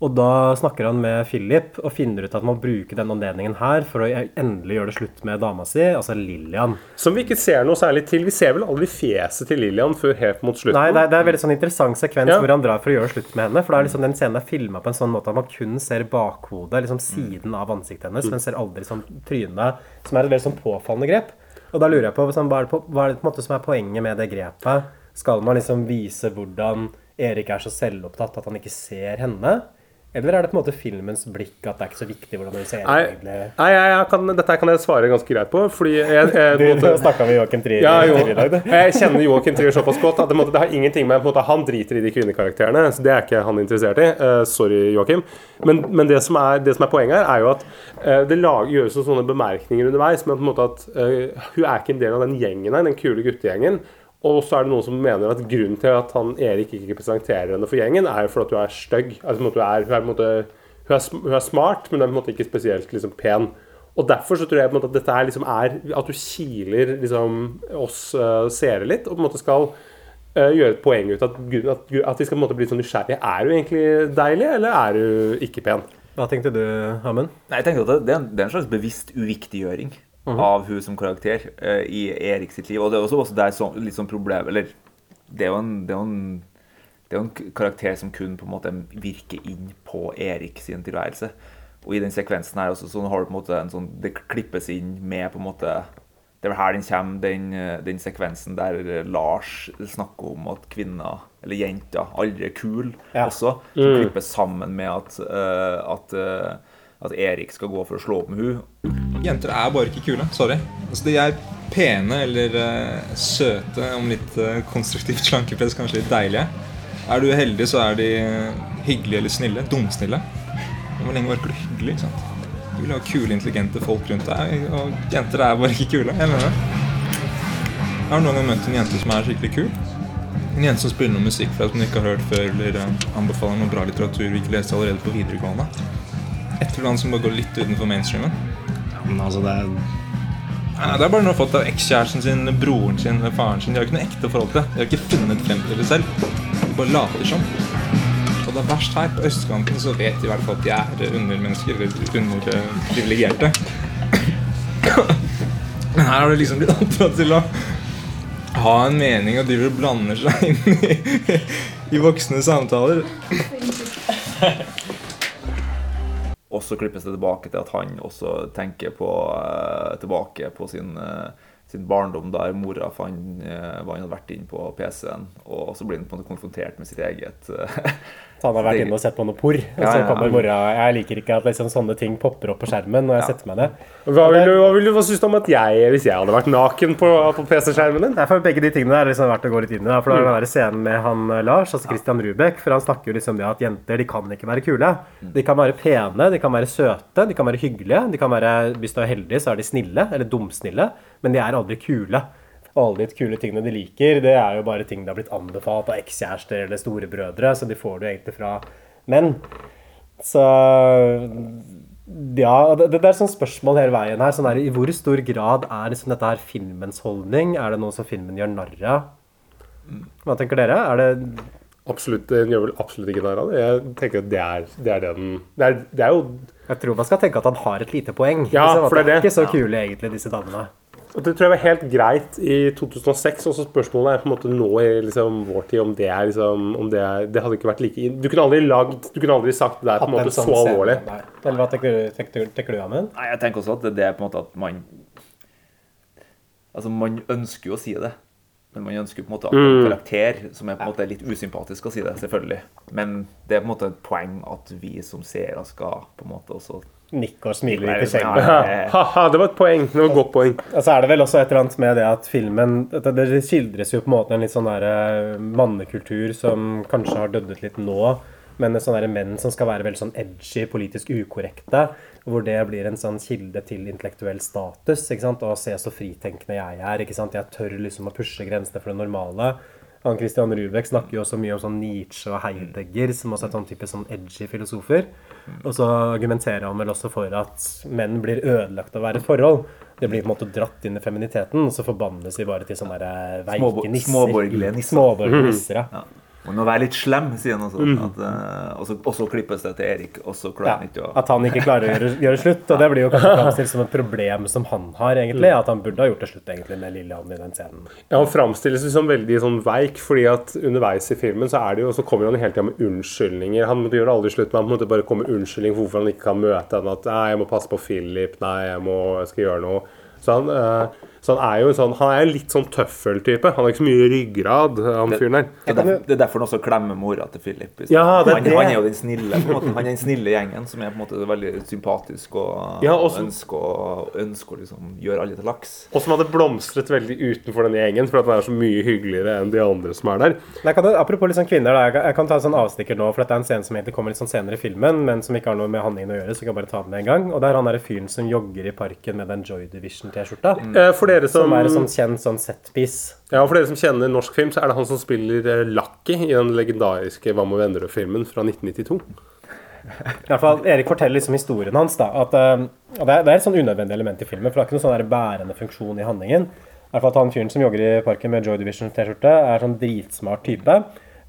Og da snakker han med Philip og finner ut at man bruker denne den anledningen her for å endelig gjøre det slutt med dama si, altså Lillian. Som vi ikke ser noe særlig til. Vi ser vel aldri fjeset til Lillian før helt mot slutten. Nei, det er, det er en veldig sånn interessant sekvens Ja. hvor han drar for å gjøre slutt med henne. For da er liksom den scenen er filma på en sånn måte at man kun ser bakhodet, liksom siden av ansiktet hennes, men ser aldri sånn trynet, som er et veldig sånn påfallende grep. Og da lurer jeg på, sånn, hva, er det på hva er det på en måte som er poenget med det grepet? Skal man liksom vise hvordan Erik er så selvopptatt at han ikke ser henne? Eller er det på en måte filmens blikk at det er ikke så viktig hvordan du ser Nei, egentlig nei jeg, jeg kan, dette kan jeg svare ganske greit på, fordi jeg, jeg, Du måte- snakka med Joakim Trier ja, jo, i dag, jeg kjenner Joakim Trier såpass godt at det, måtte, det har ingenting med på en måte, Han driter i de kvinnekarakterene, så det er ikke han interessert i. Uh, sorry, Joakim. Men, men det, som er, det som er poenget her, er jo at uh, det lager, gjøres sånne bemerkninger underveis. Men på en måte at uh, hun er ikke en del av den gjengen her, den kule guttegjengen. Og så er det noen som mener at grunnen til at han Erik ikke presenterer henne for gjengen, er jo fordi at hun er stygg. Altså, du er, hun, er, måte, hun, er, hun er smart, men hun er på en måte ikke spesielt liksom, pen. Og derfor så tror jeg på en måte at dette er, liksom er At du kiler liksom oss uh, seere litt, og på en måte skal uh, gjøre et poeng ut av at, at, at vi skal på en måte bli sånn nysgjerrige. Er du egentlig deilig, eller er du ikke pen? Hva tenkte du, Amund? Jeg tenkte at det, det er en slags bevisst uviktiggjøring av hun som karakter uh, i Erik sitt liv. Og det er også, også der så, litt sånn problem Eller det er jo en, det er jo en det er jo en karakter som kun på en måte virker inn på Erik sin tilværelse. Og i den sekvensen her også, så har du på en måte en sånn Det klippes inn med på en måte Det er vel her den kommer, den, eh, den sekvensen der eh, Lars snakker om at kvinner, eller jenter, aldri er kul Ja. også. Som klippes sammen med at, uh, at, eh, at Erik skal gå for å slå opp med hun Jenter er bare ikke kule. Sorry. Altså, de er pene eller uh, søte, om litt uh, konstruktivt slankepress, kanskje litt deilige. Er du heldig, så er de eh, hyggelige eller snille. Dumsnille. Hvor lenge orker du hyggelig? ikke sant? Du vil ha kule, intelligente folk rundt deg, og jenter er bare ikke kule. Jeg mener det. Jeg har noen gang møtt en jente som er skikkelig kul. En jente som spiller noe musikk fra som du ikke har hørt før, eller anbefaler noe bra litteratur vi ikke leste allerede på videregående. Et eller annet som bare går litt utenfor mainstreamen. Ja, Men altså, det er Nei, det er bare noe fått av ekskjæresten sin, broren sin faren sin. De har ikke noe ekte forhold til det. De har ikke funnet frem til det selv. De bare later som. Og det er verst her. På østkanten så vet de i hvert fall at de er undermennesker, eller underprivilegerte. Men her har det liksom blitt oppdratt til å ha en mening og driver og blander seg inn i, i voksne samtaler. Så klippes det tilbake til at han også tenker på, eh, tilbake på sin, eh, sin barndom der mora fant eh, hva han hadde vært inn på PC-en. Og så blir han på en måte konfrontert med sitt eget Så han har vært inne og sett på noe porr. Og Ja, så kommer mora Jeg liker ikke at liksom sånne ting popper opp på skjermen når jeg setter meg ned. Hva vil du, hva vil du hva synes du om at jeg, hvis jeg hadde vært naken på, på PC-skjermen din? Nei, for Begge de tingene er liksom verdt å gå litt inn i. da, For det er den der scenen med han eh, Lars, altså Christian Rubek. For han snakker jo liksom det at jenter de kan ikke være kule. De kan være pene, de kan være søte, de kan være hyggelige. De kan være, Hvis du er heldig, så er de snille, eller dumsnille. Men de er aldri kule. Alle de kule tingene de liker, det er jo bare ting det har blitt anbefalt av ekskjærester eller storebrødre. Så de får det jo egentlig fra menn. Så ja, det, det er sånn spørsmål hele veien her. Sånn her, I hvor stor grad er liksom dette her filmens holdning? Er det noe som filmen gjør narr av? Hva tenker dere? Er det Absolutt, Den gjør vel absolutt ikke narr av det. Jeg tenker at det er, det er det den det er, det er jo Jeg tror man skal tenke at han har et lite poeng. Ja, liksom, for det er de er det. ikke så kule, egentlig, disse damene. Og Det tror jeg var helt greit i 2006. Og så spørsmålet er på en måte nå i liksom vår tid om det er liksom om det, er, det hadde ikke vært like Du kunne aldri lagd Du kunne aldri sagt det er på en måte sånn så alvorlig. Eller hva tenker du, tenker, du- tenker du Amund? Nei, jeg tenker også at det, det er på en måte at man Altså, man ønsker jo å si det. Men man ønsker på en måte at en karakter som er på en måte litt usympatisk, å si det. Selvfølgelig. Men det er på en måte et poeng at vi som seere skal på en måte også Nikke og smile litt i skjegget. Ha-ha, det var et poeng. Det var et godt poeng. Og så er det vel også et eller annet med det at filmen Det skildres jo på en måte en litt sånn der eh, mannekultur som kanskje har døddet litt nå. Men sånne der menn som skal være veldig sånn edgy, politisk ukorrekte. Hvor det blir en sånn kilde til intellektuell status. ikke sant? Å se så fritenkende jeg er. ikke sant? Jeg tør liksom å pushe grensene for det normale. Han Christian Rubek snakker jo også mye om sånn Nietzsche og Heidegger, som også er sånn type sånn edgy filosofer. Og så argumenterer han vel også for at menn blir ødelagt av å være et forhold. Det blir på en måte dratt inn i feminiteten, og så forbannes vi bare til sånne veike nisser. småborgerlige nisser. Småborgerlige nisser, ja. Ja. må være litt slem, sier han også. At, uh, og, så, og så klippes det til Erik, og så klarer han ikke Ja, å at han ikke klarer å gjøre, gjøre slutt. Og det blir jo kanskje framstilt som et problem som han har, egentlig. At han burde ha gjort det slutt egentlig med Lillian i den scenen. Ja, Han framstilles som veldig sånn veik, fordi at underveis i filmen så er det jo, så kommer han hele tida med unnskyldninger. Han gjør det aldri slutt, men han måtte bare komme med unnskyldning for hvorfor han ikke kan møte henne. At nei, jeg må passe på Philip, nei, jeg må jeg skal gjøre noe. Så han, eh, så han er jo en sånn Han er litt sånn tøffeltype. Han har ikke så mye ryggrad, han fyren der. det er, derfor, det er derfor han også klemmer mora til Philip. Ja, det han, det. han er jo den snille på en måte. Han er den snille gjengen som er på en måte veldig sympatisk og, Ja, og også- ønsker, ønsker å liksom gjøre alle til laks. Og som hadde blomstret veldig utenfor denne gjengen, for at han er så mye hyggeligere enn de andre som er der. Nei, kan, apropos sånn kvinner, da, jeg, kan- jeg kan ta en sånn avstikker nå, for dette er en scene som egentlig kommer litt sånn senere i filmen, men som ikke har noe med handlingen å gjøre, så jeg kan bare ta den med en gang. Og det er han derre fyren som jogger i parken med den Joy Division-T-skjorta. Eh, For dere som, Som er en sånn kjent sånn setpiece. ja, for dere som kjenner norsk film, så er det han som spiller eh, Lucky i den legendariske Hva med venner og-filmen fra 1992. I hvert fall, Erik forteller liksom historien hans. da, at uh, det, er, det er et sånn unødvendig element i filmen, for det er ikke noen sånn bærende funksjon i handlingen. I hvert fall at Han fyren som jogger i parken med Joy Division-T-skjorte, er sånn dritsmart type.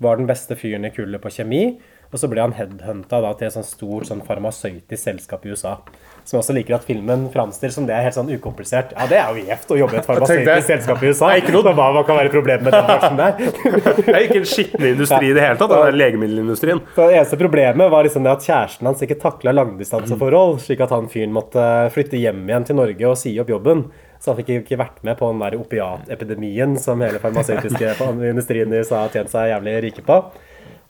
Var den beste fyren i kullet på kjemi. Og så ble han headhunta da til et sånt stort sånn farmasøytisk selskap i USA. Som også liker at filmen framstiller som det er helt sånn ukomplisert. Ja, det er jo gjevt å jobbe i et farmasøytisk selskap i USA. Ikke noe, hva, hva kan være problemet med den bransjen der? Det er ikke en skitten industri i det hele tatt, det er legemiddelindustrien. Så det eneste problemet var liksom det at kjæresten hans ikke takla langdistanseforhold, slik at han fyren måtte flytte hjem igjen til Norge og si opp jobben. Så han fikk ikke vært med på den der opiatepidemien som hele farmasøytiske industrien i USA har tjent seg jævlig rike på.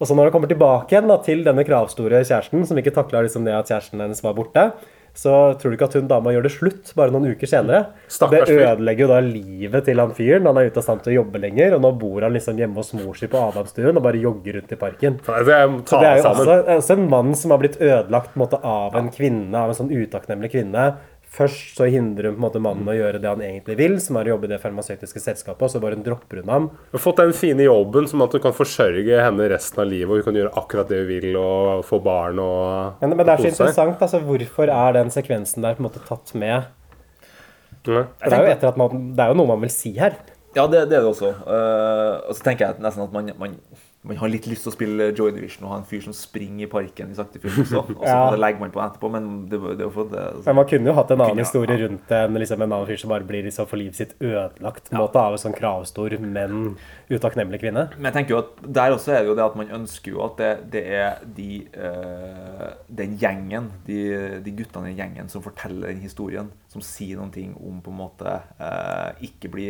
Og så når han kommer tilbake igjen da, til denne kravstore kjæresten, som ikke takla liksom det at kjæresten hennes var borte, så tror du ikke at hun dama gjør det slutt bare noen uker senere. Stakkars det ødelegger jo da livet til han fyren. Han er ute av stand til å jobbe lenger, og nå bor han liksom hjemme hos mor si på Adamstuen og bare jogger rundt i parken. Altså, jeg Så det er jo også, også en mann som har blitt ødelagt måte, av en kvinne, av en sånn utakknemlig kvinne. Først så hindrer hun på en måte mannen å gjøre det han egentlig vil, som er å jobbe i det farmasøytiske selskapet, og så bare dropper hun ham. Du har fått den fine jobben som at du kan forsørge henne resten av livet, og hun kan gjøre akkurat det hun vil, og få barn og Men, men det er så interessant, altså hvorfor er den sekvensen der på en måte tatt med? Ja. Det er jo etter at man, det er jo noe man vil si her. Ja, det, det er det også. Uh, og så tenker jeg nesten at man, man, man har litt lyst til å spille Joy Division og ha en fyr som springer i parken i sakte film også. Og så Ja. legger man på etterpå, men det, det for det Men man kunne jo hatt en annen Kunne, historie ja. rundt en, liksom en annen fyr som bare blir liksom for livet sitt ødelagt ja. måte av en sånn kravstor, men utakknemlig kvinne. Men jeg tenker jo at der også er det jo det at man ønsker jo at det, det er de, eh, den gjengen, de, de guttene i gjengen som forteller den historien, som sier noen ting om på en måte eh, ikke bli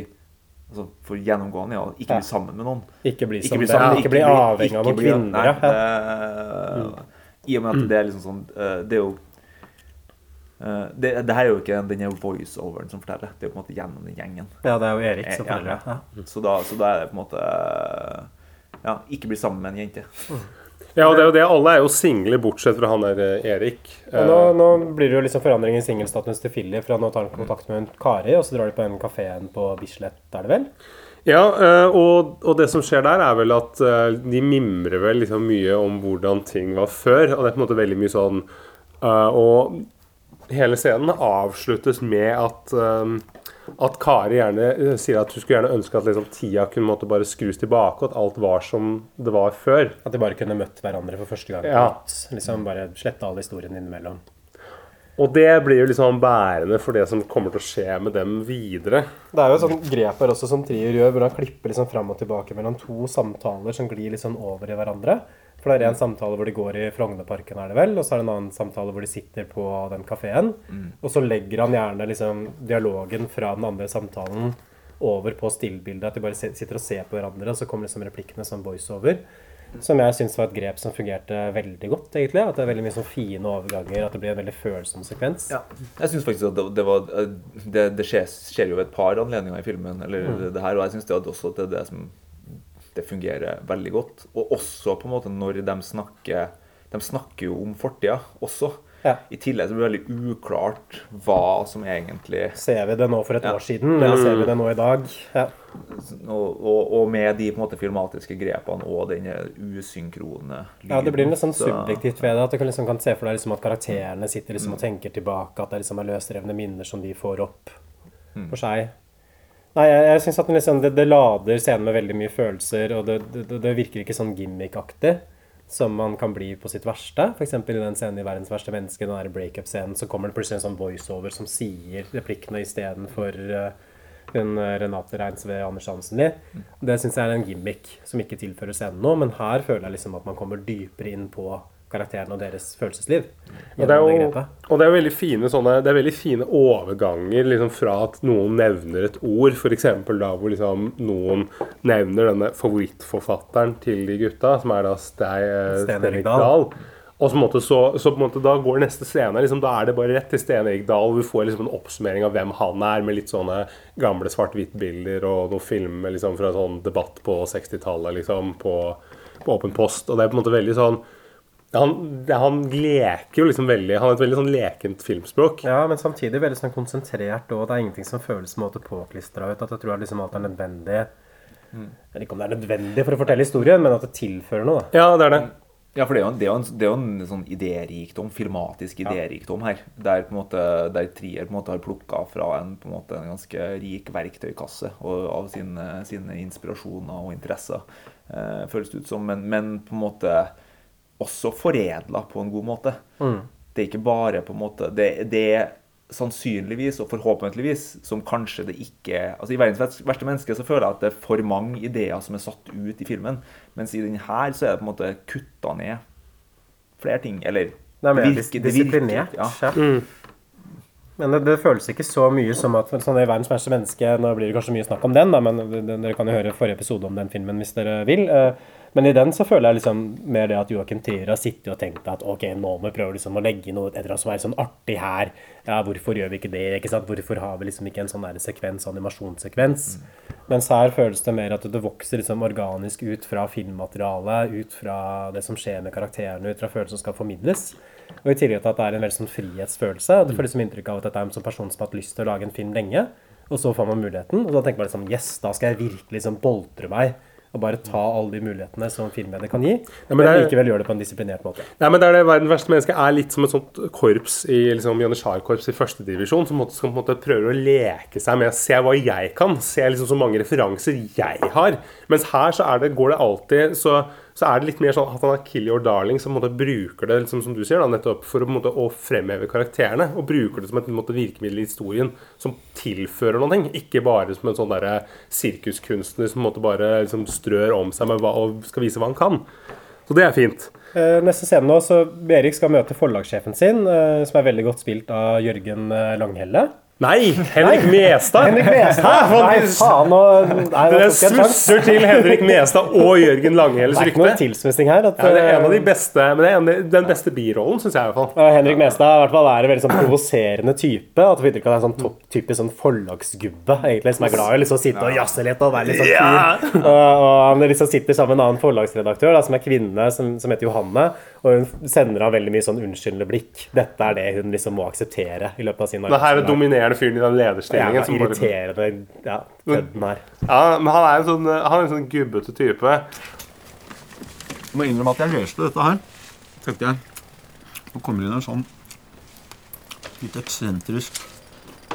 altså For gjennomgående, ja. Ikke bli sammen med noen. Ikke bli ikke bli sammen, ikke bli avhengig av noen kvinner. Ja. Nei, Ja. I og med at det er liksom sånn uh, Det er jo Uh, det, det her er jo ikke den her voiceoveren som forteller, det er jo på en måte gjennom den gjengen. ja, det er jo Erik som forteller. Ja. Så, da, så da er det på en måte Ja, ikke bli sammen med en jente. Ja, og det er jo det. Alle er jo single, bortsett fra han der eh, Erik. Og nå, nå blir det jo liksom forandring i singelstatus til Philip, for nå tar han kontakt med en Kari, og så drar de på den kafeen på Bislett, er det vel? Ja, eh, og, og det som skjer der, er vel at eh, de mimrer vel liksom mye om hvordan ting var før. Og det er på en måte veldig mye sånn eh, Og hele scenen avsluttes med at eh, at Kari gjerne eh, sier at hun skulle gjerne ønske at liksom, tida kunne måtte bare skrus tilbake, og at alt var som det var før. At de bare kunne møtt hverandre for første gang. Ja. Liksom bare slette all historien innimellom. Og det blir jo liksom bærende for det som kommer til å skje med dem videre. Det er jo et sånt grep her også som Trier gjør, hvor han klipper liksom fram og tilbake mellom to samtaler som glir sånn over i hverandre. For det er en samtale hvor de går i Frognerparken, er det vel, og så er det en annen samtale hvor de sitter på den kafeen. Og så legger han gjerne liksom dialogen fra den andre samtalen over på stillbildet. At de bare sitter og ser på hverandre, og så kommer liksom replikkene som voiceover. Som jeg syns var et grep som fungerte veldig godt, egentlig. At det er veldig mye sånn fine overganger, at det blir en veldig følsom sekvens. Ja. Jeg syns faktisk at det, det var Det, det skjer, skjer jo ved et par anledninger i filmen, eller det her, og jeg syns også at det er det som Det fungerer veldig godt. Og også på en måte når de snakker De snakker jo om fortida også. Ja. I tillegg så blir det veldig uklart hva som egentlig Ser vi det nå for et Ja. år siden, eller ser vi det nå i dag? Ja. og, og, og med de på en måte filmatiske grepene og den usynkrone lyden. Ja, det blir litt sånn subjektivt ved det. At du kan liksom kan se for deg liksom at karakterene sitter liksom og tenker tilbake. At det liksom er løsrevne minner som de får opp for seg. Nei, jeg, jeg syns at den liksom, det, det lader scenen med veldig mye følelser, og det, det, det virker ikke sånn gimmick-aktig som man kan bli på sitt verste. F.eks. i den scenen i 'Verdens verste menneske', den breakup-scenen, så kommer det plutselig en sånn voiceover som sier replikkene istedenfor uh, hun eh, Renate Reinsve Anders Hansenli. Det syns jeg er en gimmick som ikke tilfører scenen noe, men her føler jeg liksom at man kommer dypere inn på karakterene og deres følelsesliv. Og det, jo, og det er veldig fine sånne Det er veldig fine overganger liksom fra at noen nevner et ord, f.eks. da hvor liksom noen nevner denne favorittforfatteren til de gutta, som er da eh, Sten Erik Dahl. Og så, en måte, så, så på en måte da går neste scene liksom, Da er det bare rett til Sten Erik Dahl. Vi får liksom en oppsummering av hvem han er, med litt sånne gamle svart-hvitt-bilder og noen filmer liksom, fra sånn debatt på 60-tallet liksom, på, på Åpen post. Og det er på en måte veldig sånn Han, han leker jo liksom veldig Han har et veldig sånn lekent filmspråk. Ja, men samtidig veldig sånn konsentrert, og det er ingenting som føles på en måte påklistra ut. At jeg tror liksom alt er nødvendig Jeg vet ikke om det er nødvendig for å fortelle historien, men at det tilfører noe. da. Ja, det er det. Ja, for det er jo en, det er en, det er en sånn idérikdom, filmatisk idérikdom her. Der på en måte, der Trier på en måte har plukka fra en, på en, måte, en ganske rik verktøykasse og, av sine, sine inspirasjoner og interesser, eh, føles det ut som. Men, men på en måte også foredla på en god måte. Det er ikke bare på en måte Det, det er sannsynligvis og forhåpentligvis som kanskje det ikke altså I 'Verdens verste- menneske' så føler jeg at det er for mange ideer som er satt ut i filmen. Mens i den her så er det på en måte kutta ned flere ting. Eller Det er mer det virker- disiplinert. Ja. Ja. Men det, det føles ikke så mye som at sånn i 'Verdens verste menneske' Nå blir det kanskje mye snakk om den, da, men dere kan jo høre forrige episode om den filmen hvis dere vil. Eh, Men i den så føler jeg liksom mer det at Joachim Trier har sittet og tenkt at ok, nå må vi prøve liksom å legge noe et eller annet som er sånn artig her. Ja, hvorfor gjør vi ikke det? ikke sant? Hvorfor har vi liksom ikke en sånn der sekvens, animasjonssekvens? Mens her føles det mer at det vokser liksom organisk ut fra filmmaterialet, ut fra det som skjer med karakterene, ut fra følelser som skal formidles. Og i tillegg til at det er en veldig sånn frihetsfølelse. Du får liksom inntrykk av at dette er en sånn person som har hatt lyst til å lage en film lenge. Og så får man muligheten, og da tenker man liksom yes, da skal jeg virkelig liksom boltre meg. Og bare ta alle de mulighetene som filmmediet kan gi. men men er- likevel gjøre det på en disiplinert måte. Nei, men det er det Verdens verste menneske er litt som et sånt korps i liksom Janitsjar-korps i førstedivisjon, som som på en måte prøver å leke seg med å se hva jeg kan. Se liksom så mange referanser jeg har. Mens her så er det, går det alltid så, så er det litt mer sånn at han har Kill Your Darling, som bruker det liksom, som du sier da, nettopp for å, måte, å fremheve karakterene. Og bruker det som et måte, virkemiddel i historien som tilfører noe. Ikke bare som en sånn der, sirkuskunstner som måte bare liksom, strør om seg hva, og skal vise hva han kan. Så det er fint. Eh, neste scene nå, så Erik skal møte forlagssjefen sin, eh, som er veldig godt spilt av Jørgen eh, Langhelle. Nei! Henrik Mestad! Henrik Mestad! Nei, faen, nå nei, Det smusser til Henrik Mestad og Jørgen Langhelles Det er ikke noe rykte. her. At, Ja, det er en av de eh, beste, men det er en, den beste birollen, syns jeg i hvert fall. Og Henrik Mestad i hvert fall er en veldig sånn provoserende type. At du det er en sånn topp, typisk sånn forlagsgubbe egentlig, som er glad i å liksom sitte og jazze litt og være litt sånn Ja. Og, og han liksom sitter sammen med en annen forlagsredaktør da, som er kvinne, som, som heter Johanne. Og hun sender av veldig mye sånn unnskyldende blikk. Dette er det hun liksom må akseptere i løpet av sin Det her er arbeidsdag. dominerende fyren i den lederstillingen. Ja, irriterende ja, kødden her. Ja, men han er en sånn, han er en sånn gubbete type. Jeg må innrømme at jeg leste dette her. tenkte jeg. Nå kommer det inn en sånn litt eksentrisk,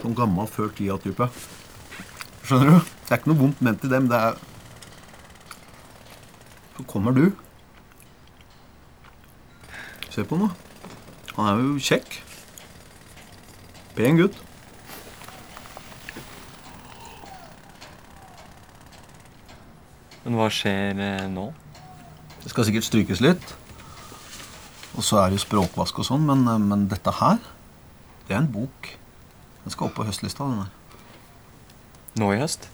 sånn gammel før tida-type. Skjønner du? Det er ikke noe vondt ment i dem. Det er Så kommer du. Se på nå. Han er jo kjekk. Pen gutt. Men hva skjer eh, nå? Det skal sikkert strykes litt. Og så er det jo språkvask og sånn, men, eh, men dette her, det er en bok. Den skal opp på høstlista, den der. Nå i høst?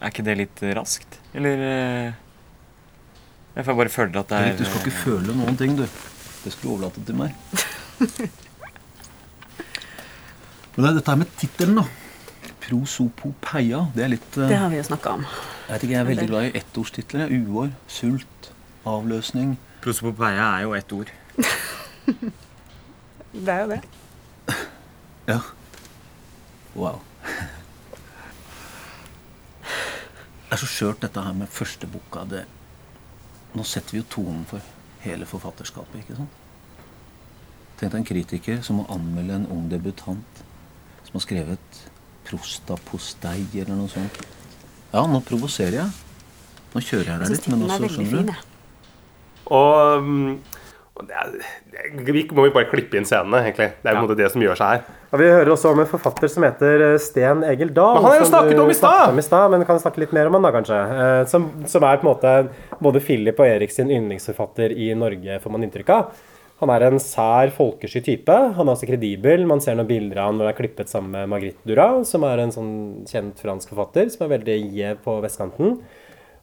Er ikke det litt raskt? Eller eh, Jeg får bare føle at det er Erik, du skal ikke føle noen ting, du. Det skal du overlate til meg. Men det er dette her med tittelen, da. Prosopopeia. Det er litt uh, Det har vi jo snakka om. Jeg vet ikke, jeg er veldig glad i ettordstitler. Uår, sult, avløsning. Prosopopeia er jo ett ord. Det er jo det. Ja. Wow. Det er så skjørt, dette her med første boka. Det, nå setter vi jo tonen for hele forfatterskapet, ikke sant? Tenk deg en kritiker som må anmelde en ung debutant som har skrevet prostapostei eller noe sånt. Ja, nå provoserer jeg. Nå kjører jeg deg syns litt, men også, skjønner du. Og, og det det, vi må jo bare klippe inn scenene, egentlig. Det er jo på en måte det som gjør seg her. Og Vi hører også om en forfatter som heter eh, Sten Egil Dahl. Men han har jo snakket om i stad! snakket om i stad! Men vi kan snakke litt mer om han da, kanskje. Eh, Som, som er på en måte både Philip og Erik sin yndlingsforfatter i Norge, får man inntrykk av. Han er en sær, folkesky type. Han er også kredibel. Man ser noen bilder av han når han er klippet sammen med Marguerite Duras, som er en sånn kjent fransk forfatter som er veldig gjev på vestkanten.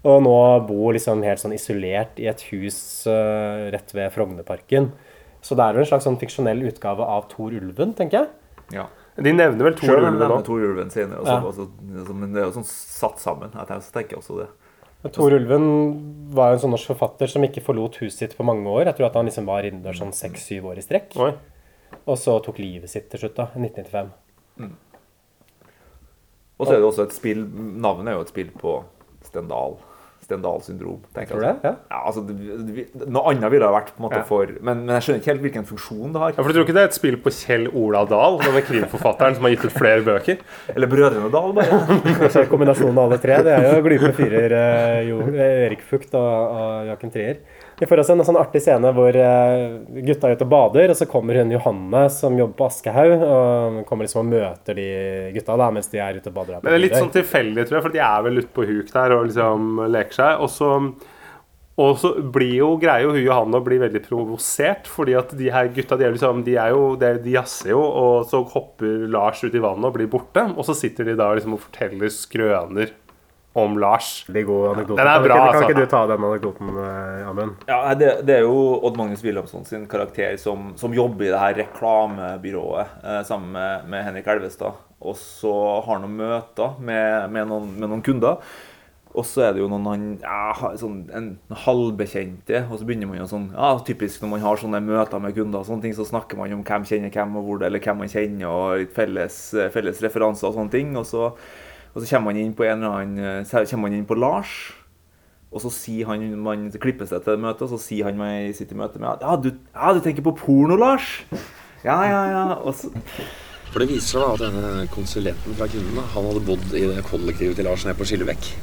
Og nå bor liksom helt sånn isolert i et hus uh, rett ved Frognerparken. Så det er jo en slags sånn fiksjonell utgave av Tor Ulven, tenker jeg. Ja. De nevner vel Tor Ulven nå. Tor Ulven senere. Også, Ja. også, også, men det er jo sånn satt sammen. Jeg tenker, også det. Tor Ulven var jo en sånn norsk forfatter som ikke forlot huset sitt på mange år. Jeg tror at han liksom var innendørs sånn seks-syv år i strekk. Oi. Og så tok livet sitt til slutt, da. i 1995. Og så er det også et spill Navnet er jo et spill på Stendal. Stendal syndrom. tenker Tror jeg. du det? Ja. Ja, altså, det- det- noe annet ville det vært på en måte Ja. for men, men jeg skjønner ikke helt hvilken funksjon det har. Ja, for du tror ikke det er et spill på Kjell Ola Dahl, denne krimforfatteren som har gitt ut flere bøker? Eller Brødrene Dahl, bare. Kanskje kombinasjonen av alle tre. Det er jo glupe firer, jo, eh, Erik Fugt og, og Joachim Trier. Vi får også en sånn artig scene hvor eh, gutta er ute og bader, og så kommer hun Johanne som jobber på Aschehoug, og kommer liksom og møter de gutta da, mens de er ute og bader. Men det er litt sånn tilfeldig, tror jeg, for de er vel ute på huk der og liksom leker seg. Og så, og så blir jo, greier jo hun Johanne å bli veldig provosert, fordi at de her gutta de er liksom, de er jo, de jazzer jo, og så hopper Lars ut i vannet og blir borte. Og så sitter de da liksom og forteller skrøner om Lars. Veldig god anekdote. Den er Kan bra, ikke- Kan altså. ikke du ta den anekdoten, eh, Amund? Ja, nei, det, det er jo Odd Magnus Wilhelmsson sin karakter som, som jobber i det her reklamebyrået eh, sammen med, med Henrik Elvestad. Og så har han noen møter med, med, noen, med noen kunder. Og så er det jo noen han, ja, sånn, en halvbekjente, og så begynner man jo sånn ja, Typisk når man har sånne møter med kunder, og sånne ting, så snakker man om hvem kjenner hvem, og hvor det, eller hvem man kjenner, og litt felles, felles referanser og sånne ting. Og så, og så kommer man inn på en eller annen, eh, man inn på Lars. Og så sier han, man klipper seg til møtet, og så sier han meg i sitt møte med ja du, ja, du tenker på porno, Lars? Ja, ja, ja. Og så, For det viser seg da at denne konsulenten fra da, han hadde bodd i det kollektivet til Lars nede på Skillebekk.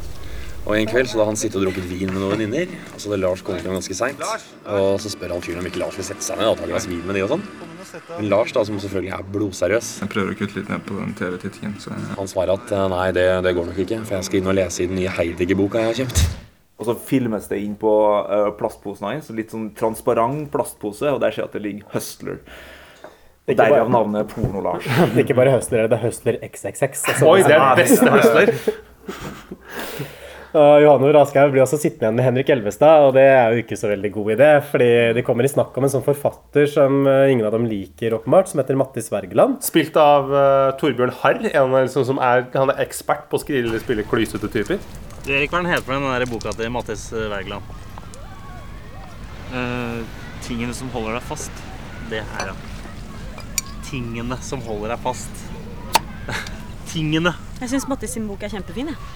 Og en kveld så da han sittet og drukket vin med noen venninner, og så hadde Lars kommet hjem ganske seint. Og så spør han fyren om ikke Lars vil sette seg ned og ta et glass vin med de og sånn. Men Lars, da, som selvfølgelig er blodseriøs, Jeg prøver å kutte litt ned på den TV-tittingen. så han svarer at eh, nei, det, det går nok ikke, for jeg skal inn og lese i den nye Heidegger-boka jeg har kjøpt. og så filmes det inn på uh, plastposen hans, litt sånn transparent plastpose, og der ser jeg at det ligger Hustler. Derav navnet Porno-Lars. Det er ikke bare Hustler, det er Hustler XXX. altså. Oi, det er beste Hustler! Og Johanne Raskhaug blir også sittende igjen med Henrik Elvestad, og det er jo ikke så veldig god idé, fordi de kommer i snakk om en sånn forfatter som eh, ingen av dem liker, åpenbart, som heter Mattis Wergeland. Spilt av uh, Torbjørn Harr, en liksom, som er, han er ekspert på å skrive eller spille klysete typer. Du, Erik, hva er den heter den der boka til Mattis eh, Wergeland? Uh, tingene som holder deg fast. Det er ja. Tingene som holder deg fast. Tingene. Jeg syns Mattis sin bok er kjempefin. jeg.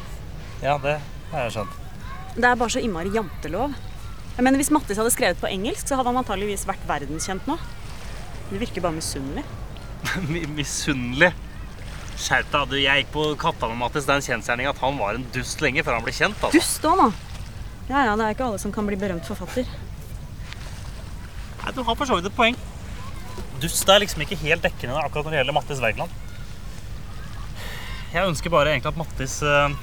Ja, det har jeg skjønt. Det er bare så innmari jantelov. Jeg mener, Hvis Mattis hadde skrevet på engelsk, så hadde han antageligvis vært verdenskjent nå. Det virker bare misunnelig. Misunnelig. Skjerp deg. du. Jeg gikk på Katta med Mattis. Det er en kjensgjerning at han var en dust lenge før han ble kjent. altså. Dust òg, nå. Ja ja, det er ikke alle som kan bli berømt forfatter. Nei, Du har for så vidt et poeng. Dust er liksom ikke helt dekkende akkurat når det gjelder Mattis Wergeland. Jeg ønsker bare egentlig at Mattis eh,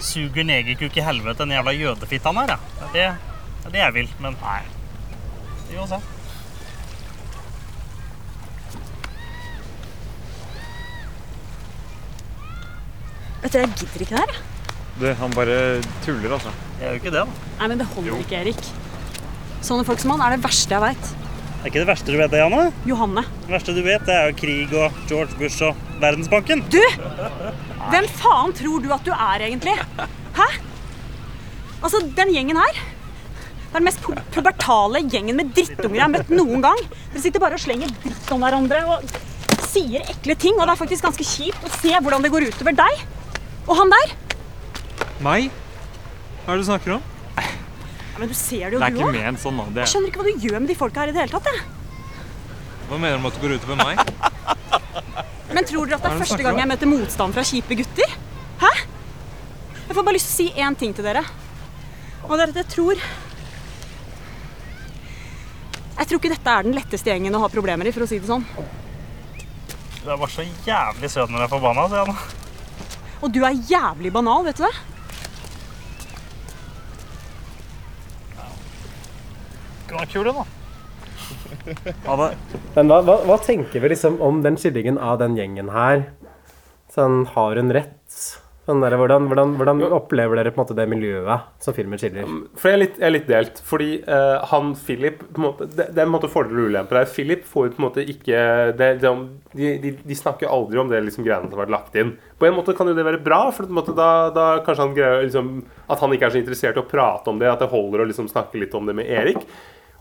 suger negerkuk i helvete, den jævla jødefitta han er. Ja. Det, er det, det er det jeg vil, men nei. Vi får se. Vet du, Jeg gidder ikke det her. jeg. Du, han bare tuller, altså. Jeg gjør jo ikke det, da. Nei, men Det holder ikke, Erik. Sånne folk som han er det verste jeg veit. Er ikke det verste du vet, det, Janne? Johanne. Det verste du vet, det er jo krig og George Bush og Verdensbanken. Du! Hvem faen tror du at du er, egentlig? Hæ? Altså, den gjengen her Det er den mest pu- pubertale gjengen med drittunger jeg har møtt noen gang. Dere sitter bare og slenger dritt om hverandre og sier ekle ting. Og det er faktisk ganske kjipt å se hvordan det går utover deg. Og han der. Meg? Hva er det du snakker om? Ja, men du ser det jo, Det er du ikke òg. sånn. Det Jeg er... skjønner ikke hva du gjør med de folka her i det hele tatt. jeg. Hva mener du med at det går utover meg? Men tror dere at det er første gang jeg møter motstand fra kjipe gutter? Hæ? Jeg får bare lyst til å si én ting til dere. Og det er at jeg tror Jeg tror ikke dette er den letteste gjengen å ha problemer i, for å si det sånn. Du er bare så jævlig søt når du er forbanna, sier han. Og du er jævlig banal, vet du det? Kunne være kul, den, det. Men hva, hva, hva tenker vi liksom om den skillingen av den gjengen her? Sånn, har hun rett? Sånn der, hvordan, hvordan, hvordan opplever dere på en måte det miljøet som filmen skiller? For jeg er litt, jeg er litt delt. Fordi uh, han Philip på en måte, Det, det er på en måte fordeler og ulemper her. Philip får jo på en måte ikke det, det, de, de, de snakker aldri om det liksom greiene som har vært lagt inn. På en måte kan jo det være bra, for på en måte da, da kanskje han greier liksom, at han ikke er så interessert i å prate om det. At det holder å liksom snakke litt om det med Erik.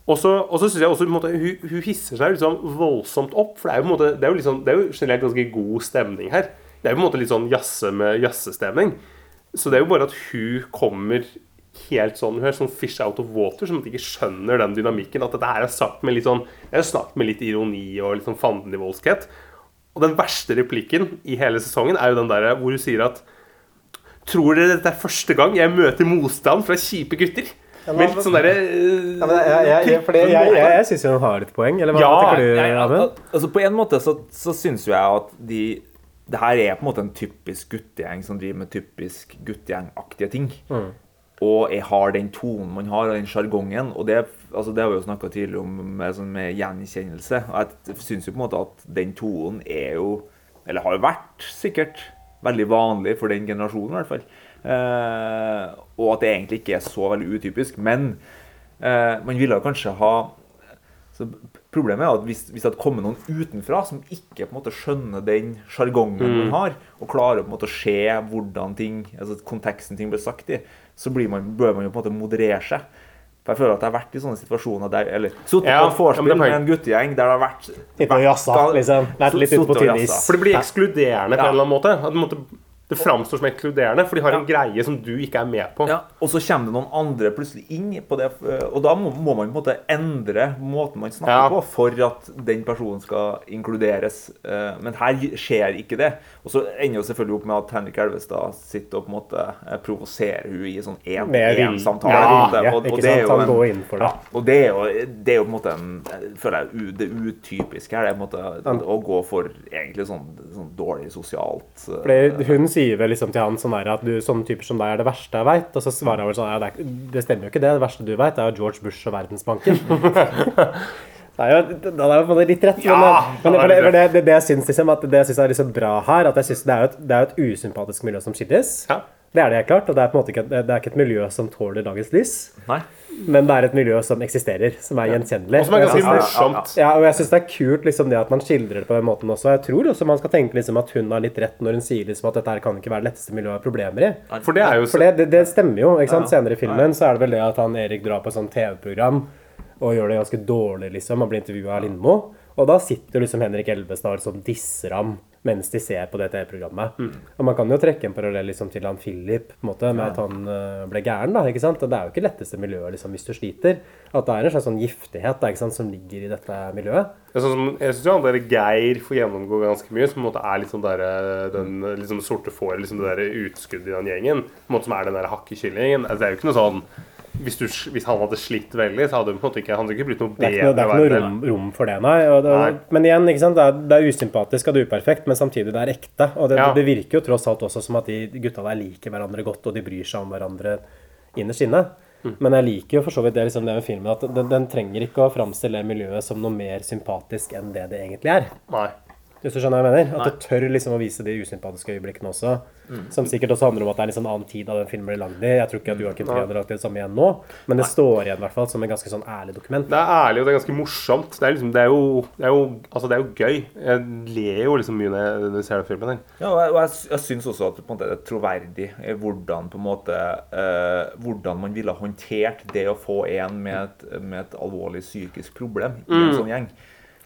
Og så syns jeg også måte, hun, hun hisser seg liksom voldsomt opp. For det er jo, måte, det er jo, liksom, det er jo generelt ganske god stemning her. Det er jo på en måte litt sånn jazze med jazzestemning. Så det er jo bare at hun kommer helt sånn Hun er sånn fish out of water, som ikke skjønner den dynamikken. At dette her er sagt med litt sånn Det er snakket med litt ironi og litt sånn fandenivoldskhet. Og den verste replikken i hele sesongen er jo den der hvor hun sier at Tror dere dette er første gang jeg møter motstand fra kjipe gutter? Med litt sånn derre ja, jeg, jeg, jeg, jeg, jeg, jeg syns jo han har et poeng. Eller hva Ja, tenker du, Amund? altså På en måte så, så syns jo jeg at de det her er på en måte en typisk guttegjeng som driver med typisk guttegjengaktige ting. Mm. Og jeg har den tonen man har, og den sjargongen. Og det, altså det har vi jo snakka tidligere om med, sånn med gjenkjennelse. Og jeg syns jo på en måte at den tonen er jo Eller har jo vært sikkert veldig vanlig for den generasjonen, i hvert fall. Eh, og at det egentlig ikke er så veldig utypisk. Men eh, man ville kanskje ha så Problemet er at hvis, hvis det hadde kommet noen utenfra som ikke på en måte skjønner den sjargongen Mm. man har, og klarer på en måte å se hvordan ting, altså konteksten ting blir sagt i, så blir man, bør man jo på en måte moderere seg. For jeg føler at jeg har vært i sånne situasjoner der Eller sittet Ja, på et vorspiel ja, med en guttegjeng der det har vært Sittet og jazza, liksom. Vært litt ute på tynnis. For det blir ekskluderende på en eller annen måte. At det, måte, det framstår som inkluderende, for de har en greie som du ikke er med på. Ja, og så kommer det noen andre plutselig inn på det, og da må, må man på en måte endre måten man snakker Ja. på for at den personen skal inkluderes. Eh, Men her skjer ikke det. Og så ender jo selvfølgelig opp med at Henrik Elvestad sitter og på en måte eh, provoserer hun i sånn én-samtale. Ja, ikke sant? Han går inn for det. Ja, og det er jo, det er jo på en måte en, føler jeg, det utypiske her. Det er på en måte å gå for egentlig sånn, sånn dårlig sosialt eh, Fordi hun sier vel liksom til han sånn der at du, sånne typer som deg er det verste jeg veit. Og så svarer han vel sånn ja, det, er, det stemmer jo ikke det. Det verste du veit, er jo George Bush og Verdensbanken. Det er jo, da er jo litt rett. Ja, men, men, er det det, det, jeg syns liksom, er liksom bra her, at jeg synes det er et, det er et usympatisk miljø som skilles. Det er det helt klart. Og det er på en måte ikke, det er ikke et miljø som tåler dagens lys. Nei. Men det er et miljø som eksisterer, som er gjenkjennelig. Og som er ganske morsomt. Ja, og jeg syns det er kult liksom det at man skildrer det på den måten også. Jeg tror også man skal tenke liksom at hun har litt rett når hun sier liksom at dette her kan ikke være det letteste miljøet å ha problemer i. For det er jo For det, det, det stemmer jo. ikke sant? Ja. Senere i filmen så er det vel det at han Erik drar på et sånt TV-program og gjør det ganske dårlig, liksom. Han blir intervjua av Lindmo. Og da sitter liksom Henrik Elvestad og liksom disser ham mens de ser på det TV-programmet. Mm. Og man kan jo trekke en parallell liksom til han Philip på en måte, med at han øh, ble gæren. da, ikke sant? Og det er jo ikke letteste miljøet liksom, hvis du sliter. At det er en slags sånn giftighet da, ikke sant, som ligger i dette miljøet. Jeg sånn som, jeg syns han der Geir får gjennomgå ganske mye, som på en måte er sånn der, den liksom sorte får, liksom det der utskuddet i den gjengen. På en måte som er den der hakkekyllingen. Altså, det er jo ikke noe sånn hvis, du, hvis han hadde slitt veldig, så hadde han på en måte ikke, blitt noe Det er bedre. ikke noe, det er rom, rom for det, nei. Det, Nei. Men igjen? Det, er, det er usympatisk og det er uperfekt, men samtidig det er ekte. Og det, Ja. det virker jo tross alt også som at de gutta der liker hverandre godt, og de bryr seg om hverandre innerst inne. Mm. Men jeg liker jo for så vidt det, liksom, det med filmen, at den, den trenger ikke å framstille det miljøet som noe mer sympatisk enn det det egentlig er. Nei. Hvis du skjønner hva jeg mener? At Nei. det tør liksom å vise de usympatiske øyeblikkene også. Mm. Som sikkert også handler om at det er en litt sånn annen tid da den filmen ble lagd i. Jeg tror ikke at Joakim Nei. Trier hadde lagd det samme igjen nå, men det står igjen i hvert fall som en ganske sånn ærlig dokument. Det er ærlig, og det er ganske morsomt. Det er, liksom, det er, jo, det er, jo, altså, det er jo gøy. Jeg ler jo liksom mye når jeg, ser den filmen. her. Ja, og jeg, og jeg, jeg syns også at på en måte, det er troverdig eh, hvordan, på en måte, uh, hvordan man ville håndtert det å få en med et, med et alvorlig psykisk problem i en Mm. sånn gjeng.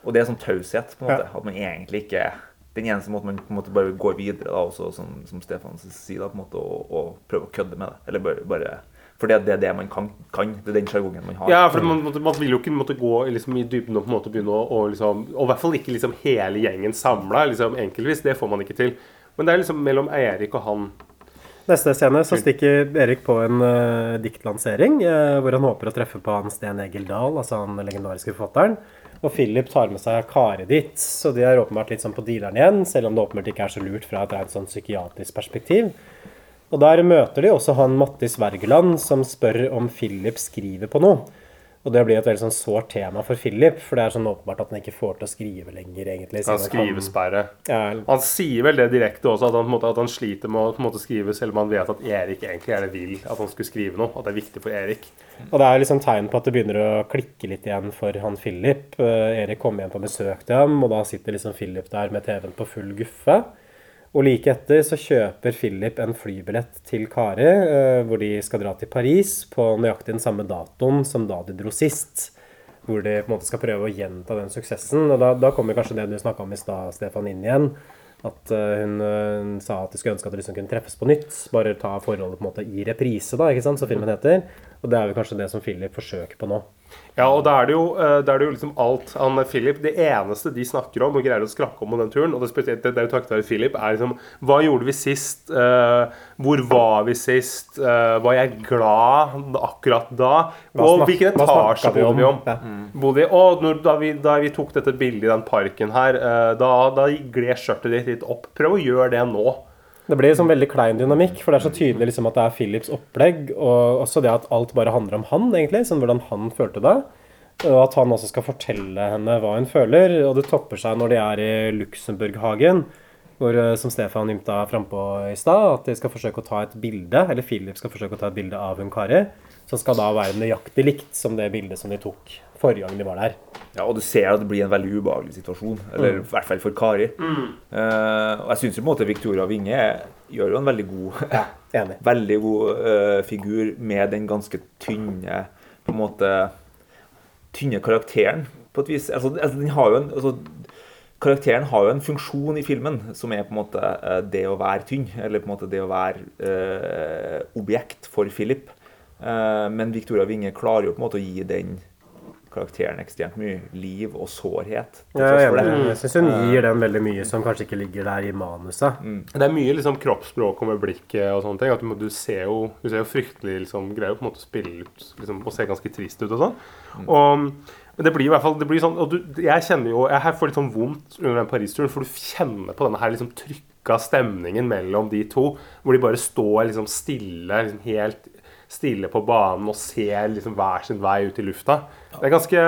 Og det er sånn taushet. på en måte, Ja. At man egentlig ikke Den eneste måten man på en måte bare går videre da, også, som, som Stefan sier, da, på en måte, og, og prøver å kødde med det. Eller bare, bare For det, det er det man kan, kan. Det er den sjargongen man har. Ja, for man, man vil jo ikke måtte gå liksom, i dybden og på en måte begynne å og liksom, Og i hvert fall ikke liksom hele gjengen samla liksom, enkeltvis. Det får man ikke til. Men det er liksom mellom Eirik og han Neste scene så stikker Erik på en uh, diktlansering uh, hvor han håper å treffe på han Sten Egil Dahl, altså han legendariske forfatteren. Og Philip tar med seg karet ditt, så de er åpenbart litt sånn på dealeren igjen, selv om det åpenbart ikke er så lurt fra et rent sånn psykiatrisk perspektiv. Og der møter de også han Mattis Wergeland, som spør om Philip skriver på noe. Og det blir et veldig sånn sårt tema for Philip, for det er sånn åpenbart at han ikke får til å skrive lenger, egentlig. Han skrivesperre. Ja. Han sier vel det direkte også, at han, måte, at han sliter med å måte, skrive, selv om han vet at Erik egentlig gjerne vil at han skulle skrive noe. At det er viktig for Erik. Og det er liksom tegn på at det begynner å klikke litt igjen for han Philip. Eh, Erik kommer hjem på besøk til ham, og da sitter liksom Philip der med TV-en på full guffe. Og like etter så kjøper Philip en flybillett til Kari, eh, hvor de skal dra til Paris på nøyaktig den samme datoen som da de dro sist. Hvor de på en måte skal prøve å gjenta den suksessen. Og da, da kommer kanskje det du snakka om i stad, Stefan, inn igjen. At eh, hun, eh, hun sa at de skulle ønske at de liksom kunne treffes på nytt. Bare ta forholdet på en måte i reprise, da, ikke sant, som filmen heter. Og det er vel kanskje det som Philip forsøker på nå. Ja, og da er det jo, det er det jo liksom alt han Philip, Det eneste de snakker om og greier å skrakke om på den turen, og det det, det er jo takket være Philip, er liksom Hva gjorde vi sist? Eh, hvor var vi sist? Eh, var jeg glad akkurat da? Og hvilken etasje bodde vi om? Ja. Bodde vi, og når, da, vi, da vi tok dette bildet i den parken her, eh, da, da gled skjørtet ditt litt opp. Prøv å gjøre det nå. Det blir liksom veldig klein dynamikk, for det er så tydelig liksom at det er Philips opplegg, og også det at alt bare handler om han, egentlig, sånn hvordan han følte det. Og at han også skal fortelle henne hva hun føler. Og det topper seg når de er i Luxembourghagen, hvor, eh, som Stefan ymta frampå i stad, at de skal forsøke å ta et bilde, eller Philip skal forsøke å ta et bilde av hun Kari, som skal da være nøyaktig likt som det bildet som de tok forrige gang de var der. Ja, og du ser at det blir en veldig ubehagelig situasjon. Eller Mm. i hvert fall for Kari. Mm. Uh, og jeg syns på en måte Victoria Winge gjør jo en veldig god enig. Veldig god uh, figur med den ganske tynne på en måte tynne karakteren, på et vis. Altså, altså, den har jo en altså, Karakteren har jo en funksjon i filmen som er på en måte eh, det å være tynn. Eller på en måte det å være eh, objekt for Philip. Eh, men Victoria Winge klarer jo på en måte å gi den karakteren ekstremt mye liv og sårhet. Ja, Jeg det. Jeg syns hun gir den veldig mye som kanskje ikke ligger der i manuset. Det er mye liksom kroppsspråk og med blikket og sånne ting. At du, du ser jo du ser jo fryktelig liksom, greier på en måte å spille ut liksom, og se ganske trist ut og sånn. Og men det blir jo i hvert fall det blir sånn, og du, Jeg kjenner jo, jeg får litt sånn vondt under den Paris-turen, for du kjenner på denne her liksom trykka stemningen mellom de to. Hvor de bare står liksom stille, liksom helt stille på banen og ser liksom hver sin vei ut i lufta. Det er ganske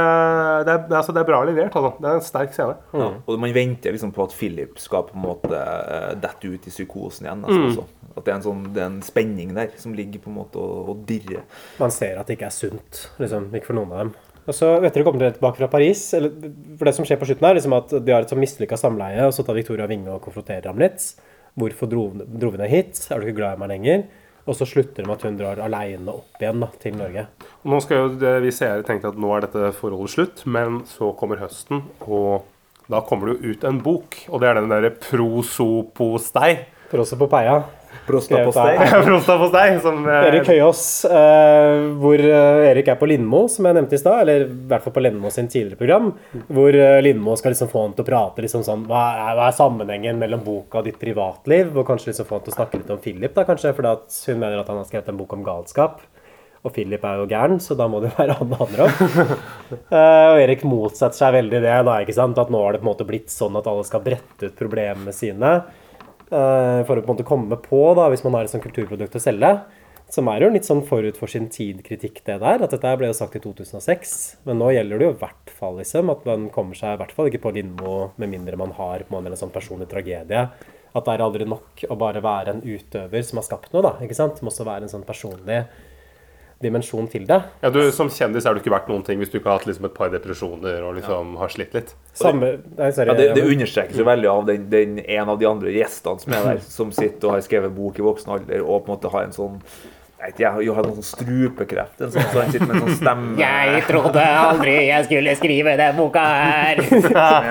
Det er, altså, det er bra levert. Altså. Det er en sterk scene. Ja, og man venter liksom på at Philip skal på en måte eh, dette ut i psykosen igjen. Altså, Mm. også. At det er, en sånn, det er en spenning der som ligger på en måte og, og dirrer. Man ser at det ikke er sunt, liksom, ikke for noen av dem. Og så etter å kommer tilbake fra Paris, eller, for det som skjer på slutten her, liksom at de har et sånn mislykka samleie, og så tar Victoria Winge og konfronterer ham litt. Hvorfor dro, dro vi ned hit? Er du ikke glad i meg lenger? Og så slutter det med at hun drar aleine opp igjen da, til Norge. Nå skal jo det, vi seere tenke at nå er dette forholdet slutt, men så kommer høsten, og da kommer det jo ut en bok. Og det er den derre prosopostei. Prosopopeia. Prostapostei. Prostapostei, som eh, Erik Høyås, eh, hvor eh, Erik er på Lindmo, som jeg nevnte i stad, eller i hvert fall på Lindmo sin tidligere program, hvor Lindmo skal liksom få han til å prate liksom sånn hva er, hva er sammenhengen mellom boka og ditt privatliv? Og kanskje liksom få han til å snakke litt om Philip, da kanskje, fordi at hun mener at han har skrevet en bok om galskap. Og Philip er jo gæren, så da må det jo være han det handler om. uh, og Erik motsetter seg veldig det, da, ikke sant? at nå har det på en måte blitt sånn at alle skal brette ut problemene sine. Eh, for å på en måte komme på, da, hvis man har et sånt kulturprodukt å selge. Som er jo litt sånn forut for sin tid-kritikk, det der. At dette ble jo sagt i 2006. Men nå gjelder det jo i hvert fall liksom, at man kommer seg i hvert fall ikke på Lindmo med mindre man har på en måte en sånn personlig tragedie. At det er aldri nok å bare være en utøver som har skapt noe. da, ikke sant? Det må også være en sånn personlig dimensjon til det. Ja, du, Som kjendis er du ikke verdt noen ting hvis du ikke har hatt liksom et par depresjoner og liksom har slitt litt. Samme, nei, sorry, Ja, det, det understrekes jo veldig av den, den, en av de andre gjestene som er der, som sitter og har skrevet bok i voksen alder og på en måte har en sånn jeg har noen sånn strupekreft. En sånn, så han sitter med en sånn stemme Jeg trodde aldri jeg skulle skrive den boka her.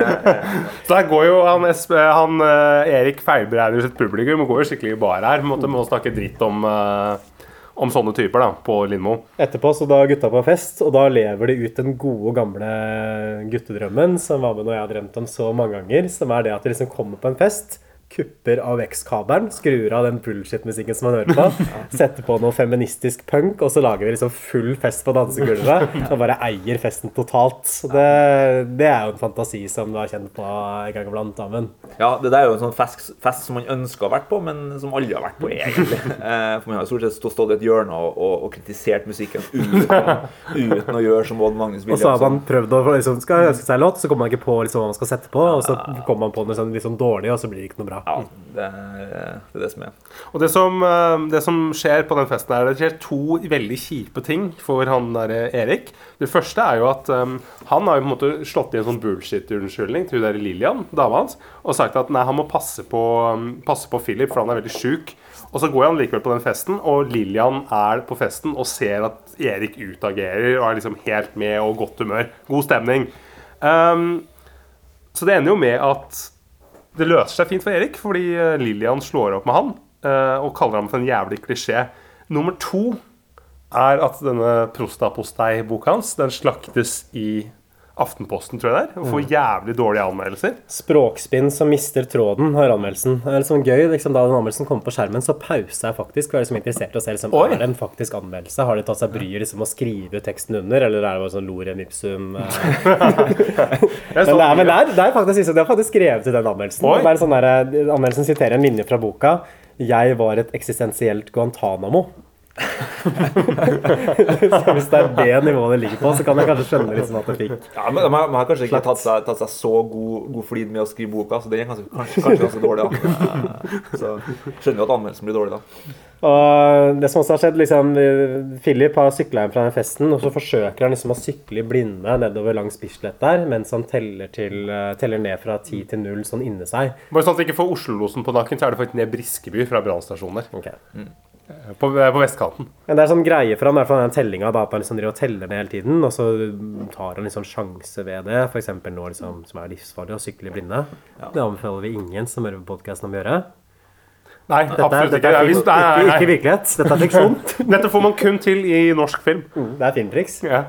Så her går jo han, han eh, Erik feilberegner sitt publikum og går jo skikkelig i bar her. Måtte må snakke dritt om, eh, om sånne typer da, på Lindmo. Etterpå så da gutta på fest, og da lever de ut den gode, gamle guttedrømmen som var med når jeg har drømt om så mange ganger, som er det at de liksom kommer på en fest, kupper AUX-kabelen, skrur av den bullshit-musikken som man hører på, setter på noe feministisk punk, og så lager vi liksom full fest på dansegulvet. Og bare eier festen totalt. Det, det er jo en fantasi som du har kjent på en gang iblant, Amund. Ja, det der er jo en sånn fest, fest som man ønsker å ha vært på, men som aldri har vært på, egentlig. Eh, For man har stort sett stått i et hjørne og, og, og kritisert musikken uten, uten å gjøre som Odd Magnus ville. Og så har man prøvd å liksom, skal ønske seg en låt, så kommer man ikke på liksom, hva man skal sette på, og så kommer man på noe sånn, litt sånn dårlig, og så blir det ikke noe bra. Ja, det er, det er det som er. Og det som, eh, det som skjer på den festen, er det skjer to veldig kjipe ting for han der eh, Erik. Det første er jo at um, han har jo på en måte slått i en sånn bullshit-unnskyldning til hun der Lillian, dama hans, og sagt at nei, han må passe på, passe på Philip, for han er veldig sjuk. Og så går han likevel på den festen, og Lillian er på festen og ser at Erik utagerer og er liksom helt med og godt humør. God stemning. Um, så det ender jo med at det løser seg fint for Erik, fordi eh, Lillian slår opp med han eh, og kaller ham for en jævlig klisjé. Nummer to er at denne Prostapostei-boka hans den slaktes i Aftenposten, tror jeg det er, og får Mm. jævlig dårlige anmeldelser. Språkspinn som mister tråden, har anmeldelsen. Det er liksom gøy, liksom, Da den anmeldelsen kommer på skjermen, så pauser jeg faktisk. Var liksom interessert i å se liksom, Oi. er det en faktisk anmeldelse. Har de tatt seg bryet liksom, å skrive teksten under, eller er det bare sånn lorem ipsum? eh? men det er, men det er, det er faktisk, liksom, de har faktisk skrevet i den anmeldelsen. Oi. Det er en sånn der, anmeldelsen siterer en linje fra boka. 'Jeg var et eksistensielt Guantánamo'. så hvis det er det nivået det ligger på, så kan jeg kanskje skjønne liksom at det fikk Ja, men De har, kanskje ikke tatt seg, tatt seg så god, god flid med å skrive boka, så den er kanskje, kanskje, kanskje ganske dårlig. da. Eh, Så skjønner jo at anmeldelsen blir dårlig da. Og det som også har skjedd, liksom Philip har sykla hjem fra den festen, og så forsøker han liksom å sykle i blinde nedover langs Bislett der, mens han teller, til, eh, teller ned fra ti til null sånn inni seg. Bare sånn at vi ikke får Oslo-losen på nakken, så er det faktisk ned Briskeby fra brannstasjoner. der. Mm. På, på vestkanten. Men det er sånn greie for han, i hvert fall den tellinga, da, at han liksom driver og teller ned hele tiden, og så tar han liksom sjanse ved det, f.eks. nå liksom, som er livsfarlig, å sykle i blinde. Det anbefaler vi ingen som hører på podkasten om å gjøre. Nei, Dette er- absolutt dette er ikke. Dette er, ikke- ikke virkelighet. Dette er fiksjon. Dette får man kun til i norsk film. Det er filmtriks. Ja.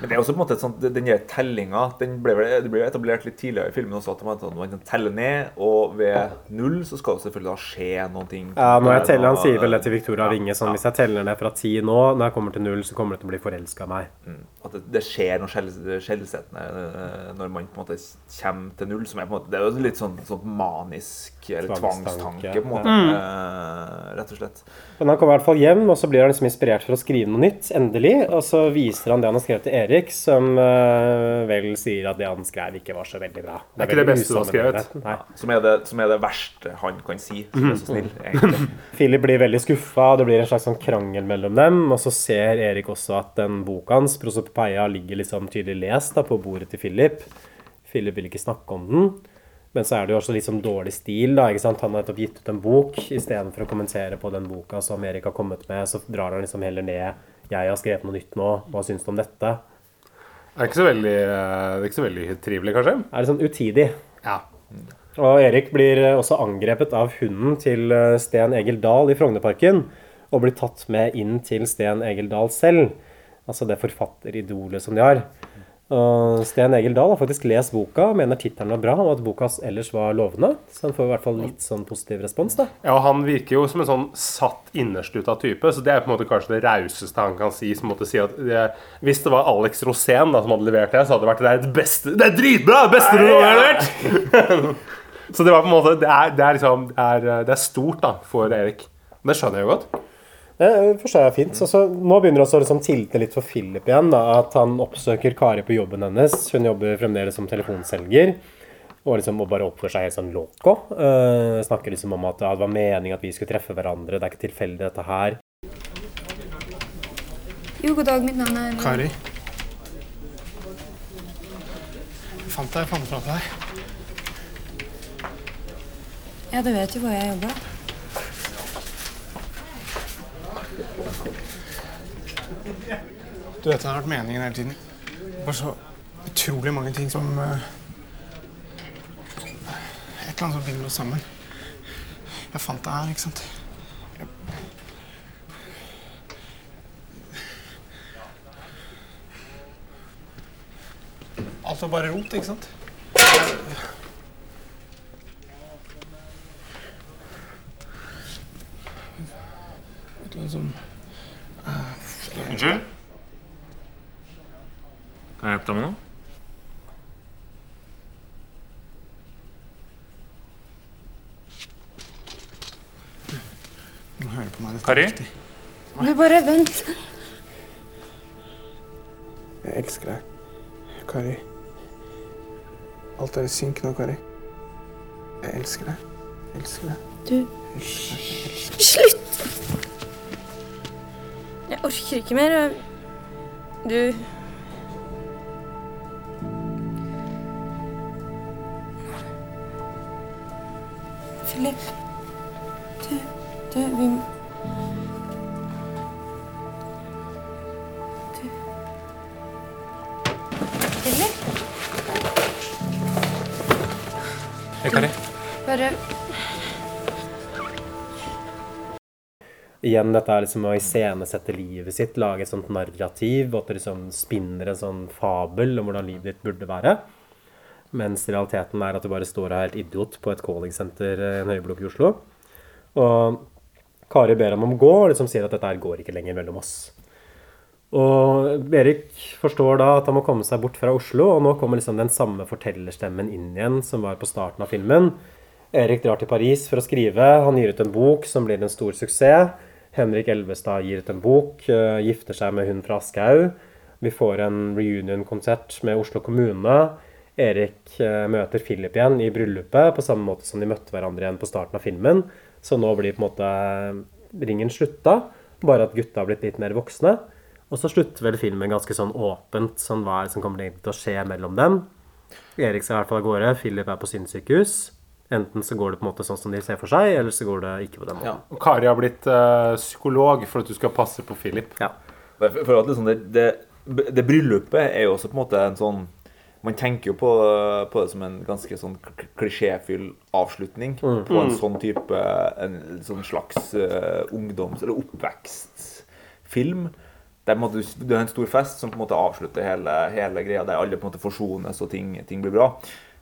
Men det er også på en måte et sånt, den tellinga den ble, det ble jo etablert litt tidligere i filmen også, at man, man kan telle ned, og ved null så skal det selvfølgelig da skje noen ting. Ja, når jeg teller, Han sier vel det til Victoria Winge sånn Hvis jeg teller ned fra ti nå, når jeg kommer til null, så kommer det til å bli forelska i meg. Mm. At det, det skjer noe skjell- skjellsettende eh, når man på en måte kommer til null. Som er på en måte, det er jo litt sånn, sånn manisk eller Tvangstanke, tvangstanke, på en måte. ja. Eh, rett og slett. Men han kommer i hvert fall hjem, og så blir han liksom inspirert for å skrive noe nytt. Endelig. Og så viser han det han har skrevet til Erik, som eh, vel sier at det han skrev, ikke var så veldig bra. Det er ikke det beste du har skrevet. Ja, Som er, det, som er det verste han kan si. Som er så snill, egentlig. Philip blir veldig skuffa, det blir en slags sånn krangel mellom dem. Og så ser Erik også at den boka hans, Prosopopeia, ligger liksom tydelig lest da, på bordet til Philip. Philip vil ikke snakke om den. Men så er det jo også litt sånn dårlig stil. da, ikke sant? Han har nettopp gitt ut en bok. Istedenfor å kommentere på den boka som Erik har kommet med, så drar han liksom heller ned 'Jeg har skrevet noe nytt nå. Hva syns du om dette?' Det er ikke så veldig, eh, det er ikke så veldig trivelig, kanskje? Det er litt sånn utidig. Ja. Og Erik blir eh, også angrepet av hunden til eh, Sten Egil Dahl i Frognerparken. Og blir tatt med inn til Sten Egil Dahl selv. Altså det forfatteridolet som de har. Og Sten Egil Dahl har faktisk lest boka, mener tittelen var bra, og at boka ellers var lovende. Så han får i hvert fall litt sånn positiv respons, da. Ja, og Han virker jo som en sånn satt innersluta type, så det er på en måte kanskje det rauseste han kan si. Som måtte si at det, Hvis det var Alex Rosén da, som hadde levert det, så hadde det vært det, er det beste Det er dritbra! Det beste du har levert! så det var på en måte Det er, det er liksom det er, det er stort da, for Erik. Det skjønner jeg jo godt. Det forstår jeg fint. Så, så nå begynner det også å liksom tilte litt for Philip igjen. Da, at han oppsøker Kari på jobben hennes. Hun jobber fremdeles som telefonselger. Og liksom og bare oppfører seg helt sånn loco. Uh, snakker liksom om at ja, det var meningen at vi skulle treffe hverandre. Det er ikke tilfeldig, dette her. Jo, god dag. Mitt navn er Kari. Jeg fant deg, jeg fant fram til deg. Ja, du vet jo hvor jeg jobber. Du vet det har vært meningen hele tiden. Bare så utrolig mange ting som uh, Et eller annet som binder oss sammen. Jeg fant det her, ikke sant. Alt var bare rot, ikke sant? Som eh, Unnskyld? Kan jeg hjelpe deg med noe? Du må høre på meg. Kari? er. Du bare vent. Jeg elsker deg. Kari. Alt er i synk nå, Kari. Jeg elsker deg. Jeg elsker deg. Du Jeg Slutt! Jeg orker ikke mer. Du Philip. Du, du, vi må Du Philip? Hei, Kari. Bare Igjen dette er liksom å iscenesette livet sitt, lage et sånt narrativ, og at det liksom spinner en sånn fabel om hvordan livet ditt burde være. Mens realiteten er at du bare står og er helt idiot på et callingsenter i en høyblokk i Oslo. Og Kari ber ham om å gå, og liksom sier at dette her går ikke lenger mellom oss. Og Erik forstår da at han må komme seg bort fra Oslo, og nå kommer liksom den samme fortellerstemmen inn igjen som var på starten av filmen. Erik drar til Paris for å skrive. Han gir ut en bok som blir en stor suksess. Henrik Elvestad gir ut en bok, eh, gifter seg med hun fra Aschehoug. Vi får en reunion-konsert med Oslo kommune. Erik eh, møter Philip igjen i bryllupet, på samme måte som de møtte hverandre igjen på starten av filmen. Så nå blir på en måte ringen slutta, bare at gutta har blitt litt mer voksne. Og så slutter vel filmen ganske sånn åpent, sånn hva er det som kommer til å skje mellom dem. Erik skal i hvert fall av gårde, Philip er på sinnssykehus. Enten så går det på en måte sånn som de ser for seg, eller så går det ikke på den måten. Og Kari har blitt uh, psykolog for at du skal passe på Philip. For, for at liksom det, det, det bryllupet er jo også på en måte en sånn Man tenker jo på, på det som en ganske sånn klisjéfyll avslutning Mm. på en Mm. sånn type En sånn slags uh, ungdoms- eller oppvekstfilm. Der på en måte, du har en stor fest som på en måte avslutter hele, hele greia, der alle på en måte forsones og ting, ting blir bra.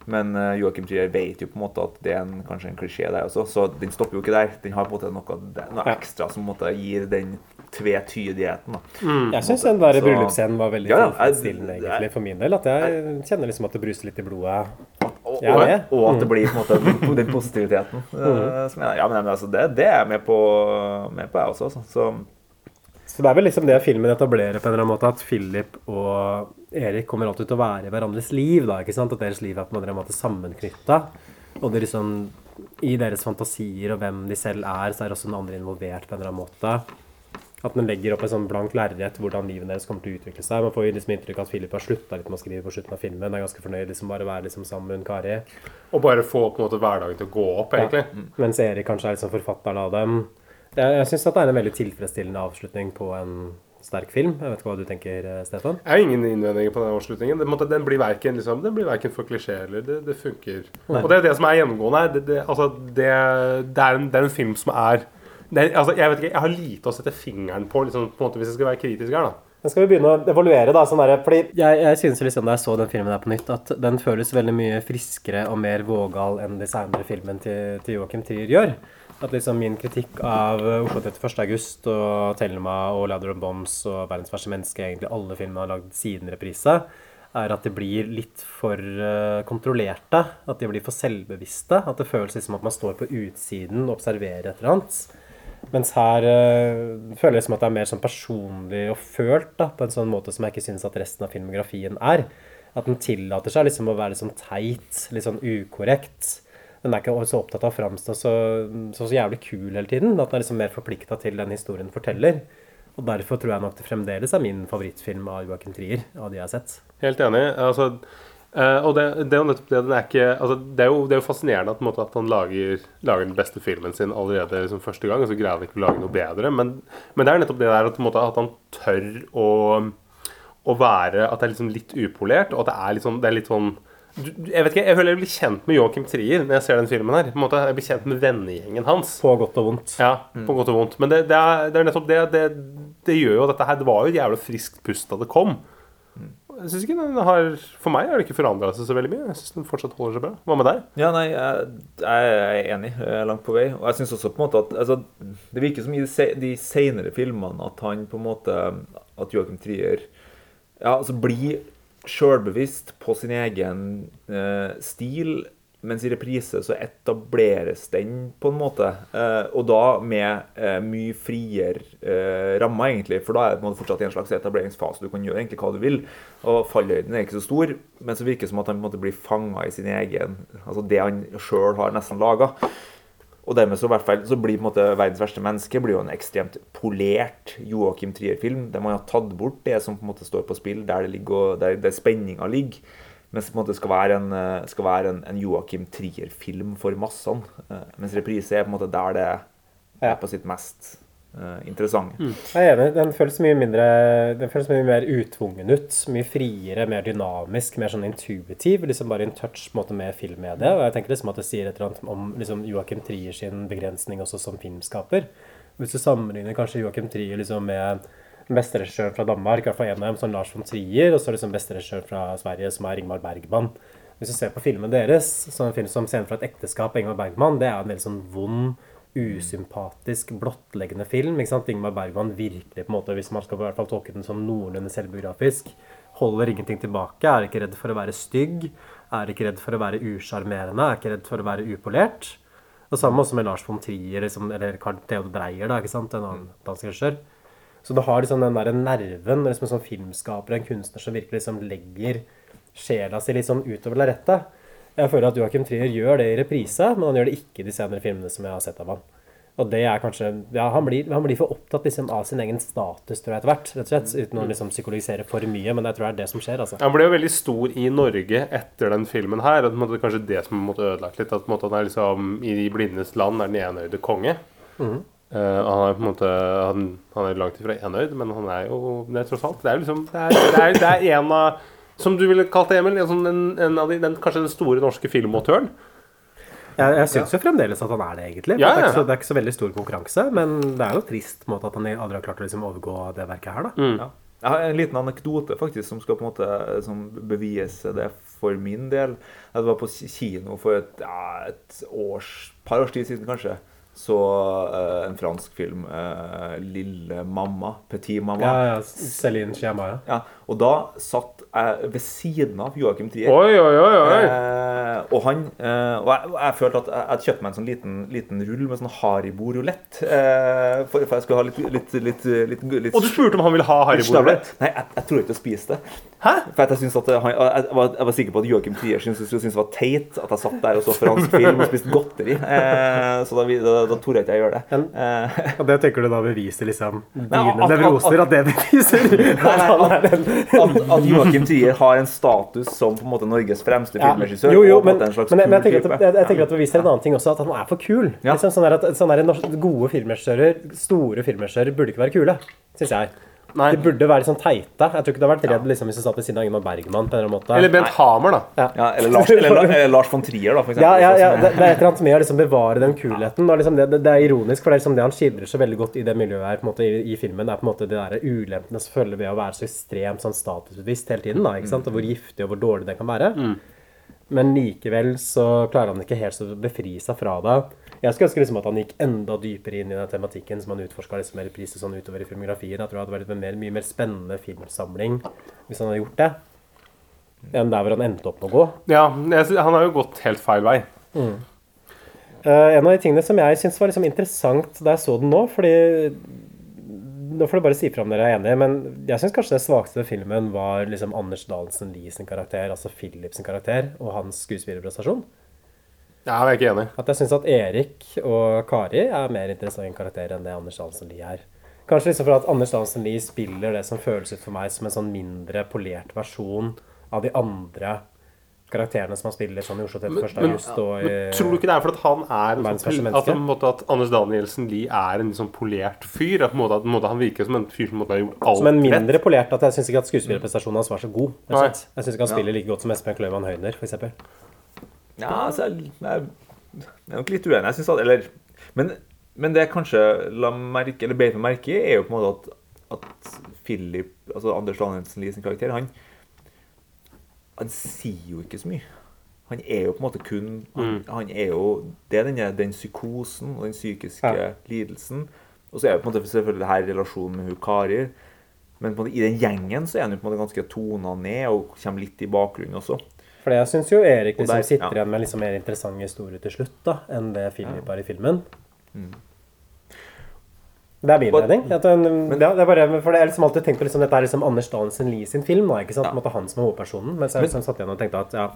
Men uh, Joachim Trier vet jo på en måte at det er en, kanskje en klisjé der også, så den stopper jo ikke der. Den har på en måte noe, noe ekstra som på en måte gir den tvetydigheten. Da. Jeg syns den der bryllupsscenen var veldig Ja, ja, tilfredsstillende egentlig for min del. At jeg kjenner liksom at det bruser litt i blodet. Og, og at det Mm. blir på en måte den, positiviteten. positiviteten. Uh, som jeg, ja, men altså, det, det er jeg med på, med på jeg også. altså. Så, Så det er vel liksom det filmen etablerer på en eller annen måte, at Philip og Erik kommer alltid til å være i hverandres liv. da, ikke sant? At deres liv er på en eller annen måte sammenknytta. Og det liksom, i deres fantasier og hvem de selv er, så er også den andre involvert på en eller annen måte. At den legger opp et sånn blankt lerret hvordan livet deres kommer til å utvikle seg. Man får jo liksom inntrykk av at Philip har slutta litt med å skrive på slutten av filmen. Er ganske fornøyd liksom bare å være liksom sammen med hun Kari. Og bare få på en måte hverdagen til å gå opp, egentlig. Ja. Mens Erik kanskje er liksom forfatteren av dem. Jeg, jeg syns det er en veldig tilfredsstillende avslutning på en sterk film. Jeg vet ikke hva du tenker, eh, Stefan? Jeg har ingen innvendinger på den avslutningen. Den, den blir verken, liksom, for klisjé eller det, det funker. Nei. Og det er det som er gjennomgående her. Det, det, altså, det, er en, det er en film som er altså, Jeg vet ikke, jeg har lite å sette fingeren på, liksom, på måte, hvis jeg skal være kritisk her. da Men skal vi begynne å evaluere, da? Sånn der, fordi jeg, jeg synes liksom da jeg så den filmen her på nytt, at den føles veldig mye friskere og mer vågal enn de senere filmene til, til Joachim Trier gjør. At liksom min kritikk av Oslo 31. august og Thelma og Ladder of Bombs og Verdens verste menneske, egentlig alle filmene har lagd siden reprise, er at de blir litt for eh, kontrollerte. At de blir for selvbevisste. At det føles som at man står på utsiden og observerer et eller annet. Mens her øh, føles det som at det er mer sånn personlig og følt, da, på en sånn måte som jeg ikke syns at resten av filmografien er. At den tillater seg liksom å være litt sånn teit, litt sånn ukorrekt. Den er ikke så opptatt av å framstå så, så, så jævlig kul hele tiden. At den er liksom mer forplikta til den historien forteller. Og derfor tror jeg nok det fremdeles er min favorittfilm av Joachim Trier, av de jeg har sett. Helt enig. Altså, Uh, og det, det er jo nettopp det er ikke altså, det, er jo, det er jo fascinerende at, måte, at han lager, lager den beste filmen sin allerede liksom, første gang, og så greier han ikke å lage noe bedre. Men, men det er nettopp det der at, måte, at han tør å, å være At det er liksom litt upolert, og at det er sånn, det er litt sånn jeg vet ikke, jeg føler jeg blir kjent med Joachim Trier når jeg ser den filmen. her På en måte Jeg blir kjent med vennegjengen hans. På godt og vondt. Ja, på godt og vondt. Men det, det, er, det er nettopp det, det Det gjør jo dette her Det var jo et jævlig friskt pust da det kom. Jeg synes ikke den har For meg har det ikke forandra seg så veldig mye. Jeg synes den fortsatt holder seg bra. Hva med deg? Ja, nei, jeg, jeg er enig eh, langt på vei. Og jeg syns også på en måte at altså, Det virker som i de senere filmene at han på en måte At Joachim Trier ja, altså blir sjølbevisst på sin egen eh, stil, mens i reprise så etableres den på en måte. Eh, og da med eh, mye friere eh, rammer, egentlig. For da er det fortsatt i en slags etableringsfase. Du kan gjøre egentlig hva du vil. Og fallhøyden er ikke så stor, men så virker det som at han på en måte blir fanga i sin egen Altså det han sjøl har nesten laga. Og dermed så, fall, så blir på en måte 'Verdens verste menneske' blir jo en ekstremt polert Joachim Trier-film, der man har tatt bort det som på en måte står på spill, der, det ligger, der, der spenninga ligger. Mens det på en måte skal være en, eh, skal være en, en Joachim Trier-film for massene. Eh, Mens reprise er på en måte der det er på sitt mest eh, Mm. Jeg er enig. Den føles mye mindre Den føles mye mer utvungen ut. Mye friere, mer dynamisk, mer sånn intuitiv. liksom Bare in touch en måte med filmmediet. Og jeg tenker liksom at det sier et eller annet om liksom Joachim Trier sin begrensning også som filmskaper. Hvis du sammenligner kanskje Joachim Trier liksom med besteregissøren fra Danmark, i hvert fall en av dem, som Lars von Trier, og så liksom besteregissøren fra Sverige, som er Ingmar Bergman. Hvis du ser på filmen deres, så en film som 'Scenen fra et ekteskap' av Ingmar Bergman, det er en veldig sånn vond, usympatisk, blottleggende film. ikke sant? Ingmar Bergman virkelig, på en måte, hvis man skal i hvert fall tolke den som noenlunde selvbiografisk, holder ingenting tilbake, er ikke redd for å være stygg, er ikke redd for å være usjarmerende, er ikke redd for å være upolert. Og samme også med Lars von Trier, liksom, eller Carl Theodor Dreyer, da, ikke sant? en annen dansk regissør. Så du har liksom den der nerven, liksom en sånn filmskaper, en kunstner som virkelig liksom legger sjela si litt sånn utover lerretet. Jeg føler at Joachim Trier gjør det i reprise, men han gjør det ikke i de senere filmene som jeg har sett av ham. Og det er kanskje Ja, han blir, han blir for opptatt liksom, av sin egen status, tror jeg, etter hvert. rett og slett, Uten å liksom psykologisere for mye, men jeg tror det er det som skjer, altså. Han ble jo veldig stor i Norge etter den filmen her. Og Det er kanskje det som måtte ødelagt litt. At måte han er liksom i de blindes land er den enøyde konge. Mm. Uh, han er på en måte Han, han er langt ifra enøyd, men han er jo det er tross alt. Det er liksom Det er, det er, det er en av Som du ville kalt det, Emil. En, sånn- en, en av de, den, kanskje den store norske filmmotøren. Jeg, jeg syns jo fremdeles at han er det, egentlig. Ja, Ja, Det, er så, det er ikke så veldig stor konkurranse, men det er jo trist på en måte at han aldri har klart å liksom overgå det verket her, da. Mm. Ja. Jeg har en liten anekdote faktisk som skal på en måte som bevise det for min del. Jeg var på kino for et, ja, et års, par års tid siden kanskje. Så uh, en fransk film, uh, 'Lille mamma', 'Petit mamma'. Ja, ja, Céline Sciamma, ja. Ja, og da satt jeg ved siden av Joachim Trier. Oi, oi, oi, oi. Eh, og han eh, Og jeg, jeg følte at jeg hadde kjøpt meg en sånn liten, liten rull med sånn Haribo-rulett. Eh, for, for jeg skulle ha litt, litt, litt, litt, litt Og du spurte om han ville ha Haribo-rulett? Nei, jeg, jeg tror ikke jeg spiste det. Hæ? For jeg, at han, jeg, var, jeg var sikker på at Joachim Trier syntes, det var teit at jeg satt der og så fransk film og spiste godteri. Eh, så da, da, da torde jeg ikke jeg gjøre det. Eh, Og det tenker du da beviser liksom Nei, nevroser? at- at- at, At det beviser Nei, nei, at, at, at Joachim Trier har en status som på en måte Norges fremste Ja. filmregissør. Jo, jo, men, men, men jeg, tenker at, jeg, jeg tenker at det beviser en annen ting også, at han er for kul. Liksom, sånn at, sånn der, gode filmregissører, store filmregissører, burde ikke være kule, syns jeg. De burde være sånn teite. Jeg tror ikke du hadde vært redd liksom, hvis du satt ved siden av Ingmar Bergman. på en eller annen måte. Eller Bent Hamer, da. Ja, eller, Lars, eller, eller Lars von Trier, da, for eksempel. Ja, ja, ja, det, det er et eller annet med å liksom bevare den kulheten. Og liksom det, det, det er ironisk, for det er liksom det han skildrer så veldig godt i det miljøet her, på en måte, i, i filmen. er på en måte det der ulempene som følger ved å være så ekstremt sånn statusbevisst hele tiden. Da, ikke sant? Og hvor giftig og hvor dårlig det kan være. Men likevel så klarer han ikke helt å befri seg fra det. Jeg skulle ønske liksom at han gikk enda dypere inn i den tematikken som han utforska liksom mer reprise sånn utover i filmografien. Jeg tror det hadde vært en mer, mye mer spennende filmsamling hvis han hadde gjort det. Enn der hvor han endte opp med å gå. Ja, han har jo gått helt feil vei. Mm. Uh, en av de tingene som jeg syns var liksom interessant da jeg så den nå fordi Nå får du bare si fra om dere er enige, men jeg syns kanskje det svakeste ved filmen var liksom Anders Dahlsen Lie sin karakter, altså Philip sin karakter, og hans skuespillerprestasjon. Ja, jeg er ikke enig. At jeg syns at Erik og Kari er mer interessante karakterer enn det Anders Dahlsen Lie er. Kanskje liksom for at Anders Dahlsen Lie spiller det som føles ut for meg som en sånn mindre polert versjon av de andre karakterene som han spiller sånn i Oslo 31. Men- august og i Men tror du ikke det er fordi han er en sånn, at, en måte at Anders Danielsen Lie er en sånn polert fyr? At, måte, at måte han virker som en fyr som har gjort alt Som en rett? mindre polert at jeg syns ikke at skuespillerprestasjonen hans var så god. rett. Jeg syns ikke han spiller like godt som Espen Kløyman Høyner, f.eks. Ja, altså, jeg, jeg, jeg er nok litt uenig. Jeg synes at, eller, men, men det jeg kanskje la merke, eller beit meg merke i, er jo på en måte at, at Philip, altså Anders Danielsen Lies karakter, han, han sier jo ikke så mye. Han er jo på en måte kun Han, Mm. han er jo Det er denne, den psykosen og den psykiske Ja. lidelsen. Og så er jo på en måte selvfølgelig det her relasjonen med hun Kari. Men måte, i den gjengen så er han jo på en måte ganske tona ned og kommer litt i bakgrunnen også. For jeg syns jo Erik liksom der- sitter ja. igjen med liksom mer interessant historie til slutt da, enn det Philip har i filmen. Mm. Det er min mening. At den, ja, det er bare, for det er liksom alltid tenkt på liksom, Dette er liksom Anders Dahlensen Lie sin film. Da, ikke sant? Ja. måte Han som er hovedpersonen. Mens jeg liksom satt igjen og tenkte at ja,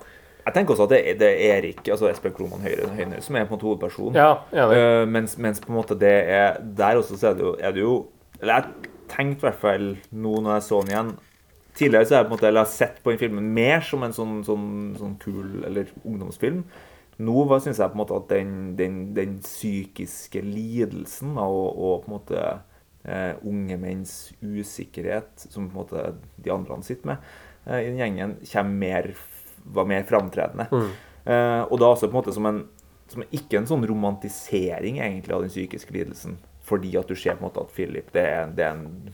Jeg tenker også at det er, det er Erik, altså Espen Kroman Høyre, Høyre, som er på en måte hovedpersonen. Ja. Eh, mens, mens på en måte det er Der også så er det jo, er det jo Eller jeg tenkte i hvert fall nå når jeg så den igjen Tidligere så har jeg på en måte eller sett på den filmen mer som en sånn, sånn, sånn kul eller ungdomsfilm. Nå syns jeg på en måte at den, den, den psykiske lidelsen og, og på en måte eh, unge menns usikkerhet, som på en måte de andre sitter med eh, i den gjengen, mer, var mer framtredende. Mm. Eh, og da også på en måte som en som ikke en sånn romantisering egentlig av den psykiske lidelsen. Fordi at du ser på en måte at Philip det, er, det, er en,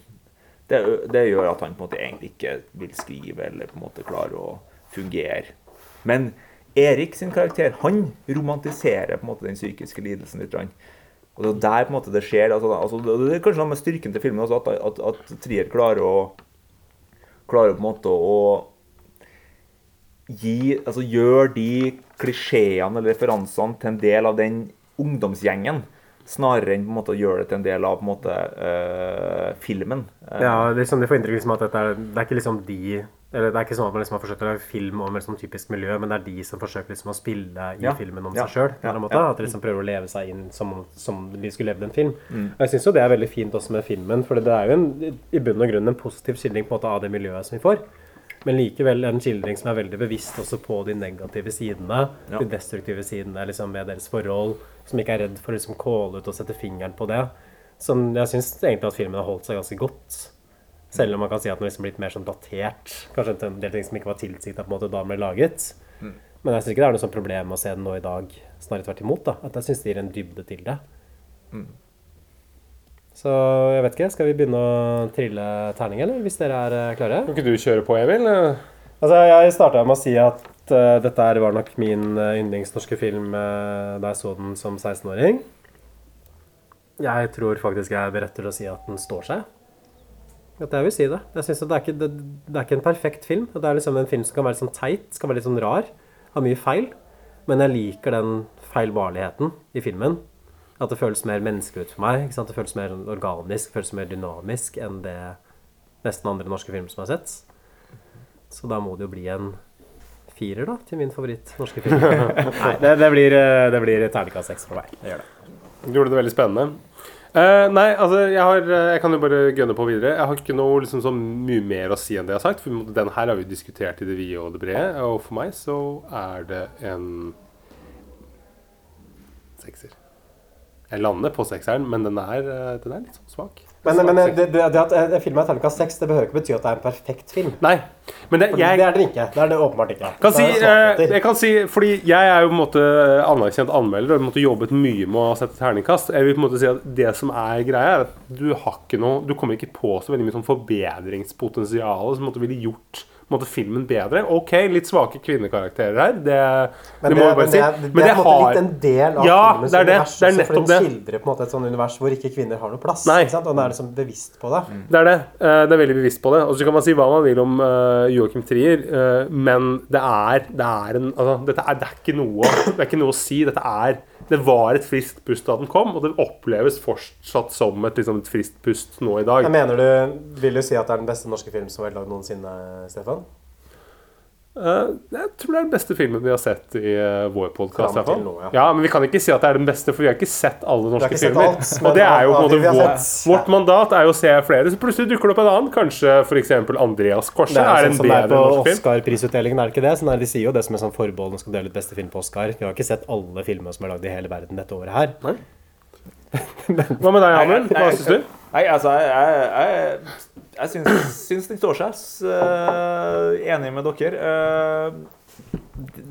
det, det gjør at han på en måte egentlig ikke vil skrive eller på en måte klarer å fungere. Men Erik sin karakter han romantiserer på en måte den psykiske lidelsen litt. Og det er der på en måte det skjer. Altså, altså, det er kanskje noe med styrken til filmen også, at, at, at Trier klarer å klarer på en måte å gi, altså gjør de klisjeene eller referansene til en del av den ungdomsgjengen, snarere enn på en måte å gjøre det til en del av på en måte uh, filmen. Eh, ja liksom, de får inntrykk liksom at dette er, det er ikke liksom de eller Det er ikke sånn at man liksom har forsøkt å lage film om et sånn typisk miljø, men det er de som forsøker liksom å spille i Ja. filmen om Ja. seg sjøl. Ja. At de liksom prøver å leve seg inn som, som de skulle levd en film. Mm. Og Jeg syns det er veldig fint også med filmen, for det er jo en, i bunn og grunn en positiv skildring på en måte av det miljøet som vi får. Men likevel en skildring som er veldig bevisst også på de negative sidene. Ja. De destruktive sidene liksom, ved deres forhold. Som ikke er redd for å liksom kåle ut og sette fingeren på det. Som jeg syns egentlig at filmen har holdt seg ganske godt. Selv om man kan si at den liksom blitt mer sånn datert. Kanskje en del ting som ikke var tilsikta da den ble laget. Mm. Men jeg syns ikke det er noe sånn problem å se den nå i dag. Snarere tvert imot. da At jeg syns det gir en dybde til det. Mm. Så jeg vet ikke. Skal vi begynne å trille terning, eller? Hvis dere er eh, klare? Kan ikke du kjøre på, Emil? Altså, jeg starta med å si at uh, dette var nok min uh, yndlingsnorske film uh, da jeg så den som 16-åring. Jeg tror faktisk jeg er beredt til å si at den står seg. At jeg vil si det. Jeg synes det, er ikke, det, det er ikke en perfekt film. Det er liksom en film som kan være litt sånn teit, skal være litt sånn rar. Har mye feil. Men jeg liker den feilbarligheten i filmen. At det føles mer menneskelig ut for meg. Ikke sant? Det føles mer organisk, føles mer dynamisk enn det nesten andre norske filmer som jeg har sett. Så da må det jo bli en firer, da, til min favoritt norske film. Nei, det, det blir, eh, det blir terningkast seks for meg. Det gjør det. Du gjorde det veldig spennende. Uh, nei, altså, jeg, har, eh, jeg kan jo bare gønne på videre. Jeg har ikke noe liksom, så mye mer å si enn det jeg har sagt. For den her har vi diskutert i det vide og det brede. Og for meg så er det en sekser. Jeg lander på sekseren, men den er, eh, den er litt sånn svak. Men, men det, det, at en film er terningkast seks, det behøver ikke bety at det er en perfekt film. Nei, men det, jeg det er den ikke. Det er det åpenbart ikke. kan si, eh, jeg kan si, fordi jeg er jo på en måte anerkjent anmelder og en jobbet mye med å sette terningkast. Jeg vil på en måte si at Det som er greia, er at du har ikke noe Du kommer ikke på så veldig mye sånn forbedringspotensial som ville gjort måte, filmen bedre. Ok, litt svake kvinnekarakterer her. Det, Men det må vi bare men si. det, er- det, er på en måte litt en del av Ja, filmens det er det. univers. Det er også, for den skildrer på en måte et sånt univers hvor ikke kvinner har noe plass. Nei. Ikke sant? Og den er liksom bevisst på det. Det er det. Eh, Det er veldig bevisst på det. Og så kan man si hva man vil om uh, Joachim Trier, eh, men det er, det er en altså, dette er, det, er ikke noe, det er ikke noe å si. Dette er Det var et friskt pust da den kom, og det oppleves fortsatt som et, liksom, et friskt pust nå i dag. Jeg mener du, Vil du si at det er den beste norske film som har laget noensinne, Stefan? Eh, jeg tror det er den beste filmen vi har sett i uh, vår podkast. Ja. ja, men vi kan ikke si at det er den beste, for vi har ikke sett alle norske sett filmer. alt, og det er jo på en måte vår, vårt mandat er jo å se flere. Så plutselig dukker det opp en annen. Kanskje f.eks. Andreas Korset Det er, er, sånn en som det er på. Oscar-prisutdelingen, er det ikke det? Sånn er, de sier jo det som er sånn forbehold når skal dele ut beste film på Oscar. Vi har ikke sett alle filmer som er lagd i hele verden dette året her. Nei. Hva med deg, Amund? Hva syns du? Nei, altså, jeg, jeg, jeg, jeg syns, syns den står seg. Eh, enig med dere. Uh,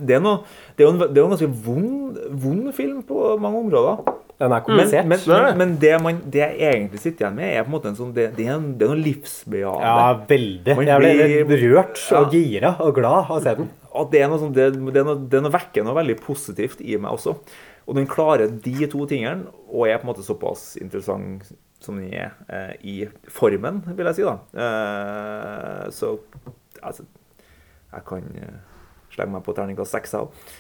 det er, noe, det er en, det er en ganske vond, vond film på mange områder. Den er Men, komplisert. men, men, men det, man, det jeg egentlig sitter igjen med, er på en måte en sånn Det, det, er, en, det er noe livsbejaende. Ja, veldig. Man Jeg ble blir- rørt og gira og glad av å se den. at det er noe sånn, det, det, er noe, det er noe vekker noe veldig positivt i meg også. Og den klarer de to tingene, og er på en måte såpass interessant som den er eh, i formen, vil jeg si. da. Eh, så altså Jeg kan eh, slenge meg på terningkast seks, jeg òg.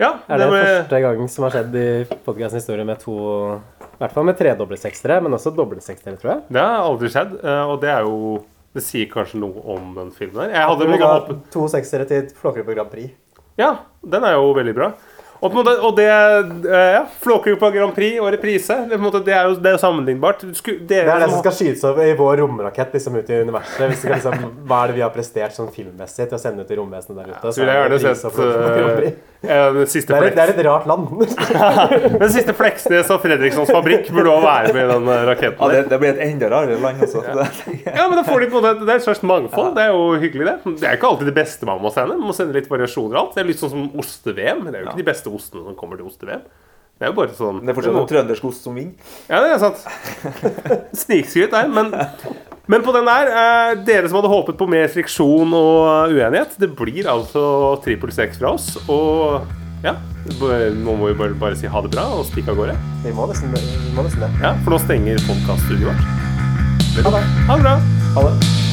Ja, Er det første gang som har skjedd i podkastens historie med to I hvert fall med tredoble sekstere, men også doble sekstere, tror jeg. Det har aldri skjedd, eh, og det er jo Det sier kanskje noe om den filmen der. Jeg hadde måttet ga håpe to sekstere til Flåklypa Grand Prix. Ja, den er jo veldig bra. Og, på en måte, og det eh, ja, Flåklypa Grand Prix og reprise, det, er på en måte, det, er, jo, det er jo sammenlignbart. Sku, Det er det som skal skytes opp i vår romrakett liksom ut i universet. Hvis vi skal, liksom, hva er det vi har prestert sånn filmmessig til å sende ut i romvesenet der ute? Så vil jeg gjerne sett den siste det, er et, det er et rart land. Den siste Fleksnes og Fredrikssons fabrikk burde også være med i den eh, raketten. Ja, det, det blir et enda rarere land, altså. Ja, men da får de på Det er et slags mangfold. Det er jo hyggelig, det. Det er ikke alltid det beste man må sende. Man må sende litt variasjoner og alt. Det er litt sånn som oste-VM. Det er jo ikke de beste ostene som kommer til oste-VM. Det er jo bare sånn Det er fortsatt noe trøndersk ost som vinner. Ja, det er sant. Snikskryt der. Men, men på den der, eh, dere som hadde håpet på mer friksjon og uenighet, det blir altså trippel seks fra oss. Og ja, nå må vi bare, bare si ha det bra og stikke av gårde. Vi må nesten, vi må nesten det. Ja, For nå stenger podkaststudioet vårt. Ha det. Ha det bra. Ha det.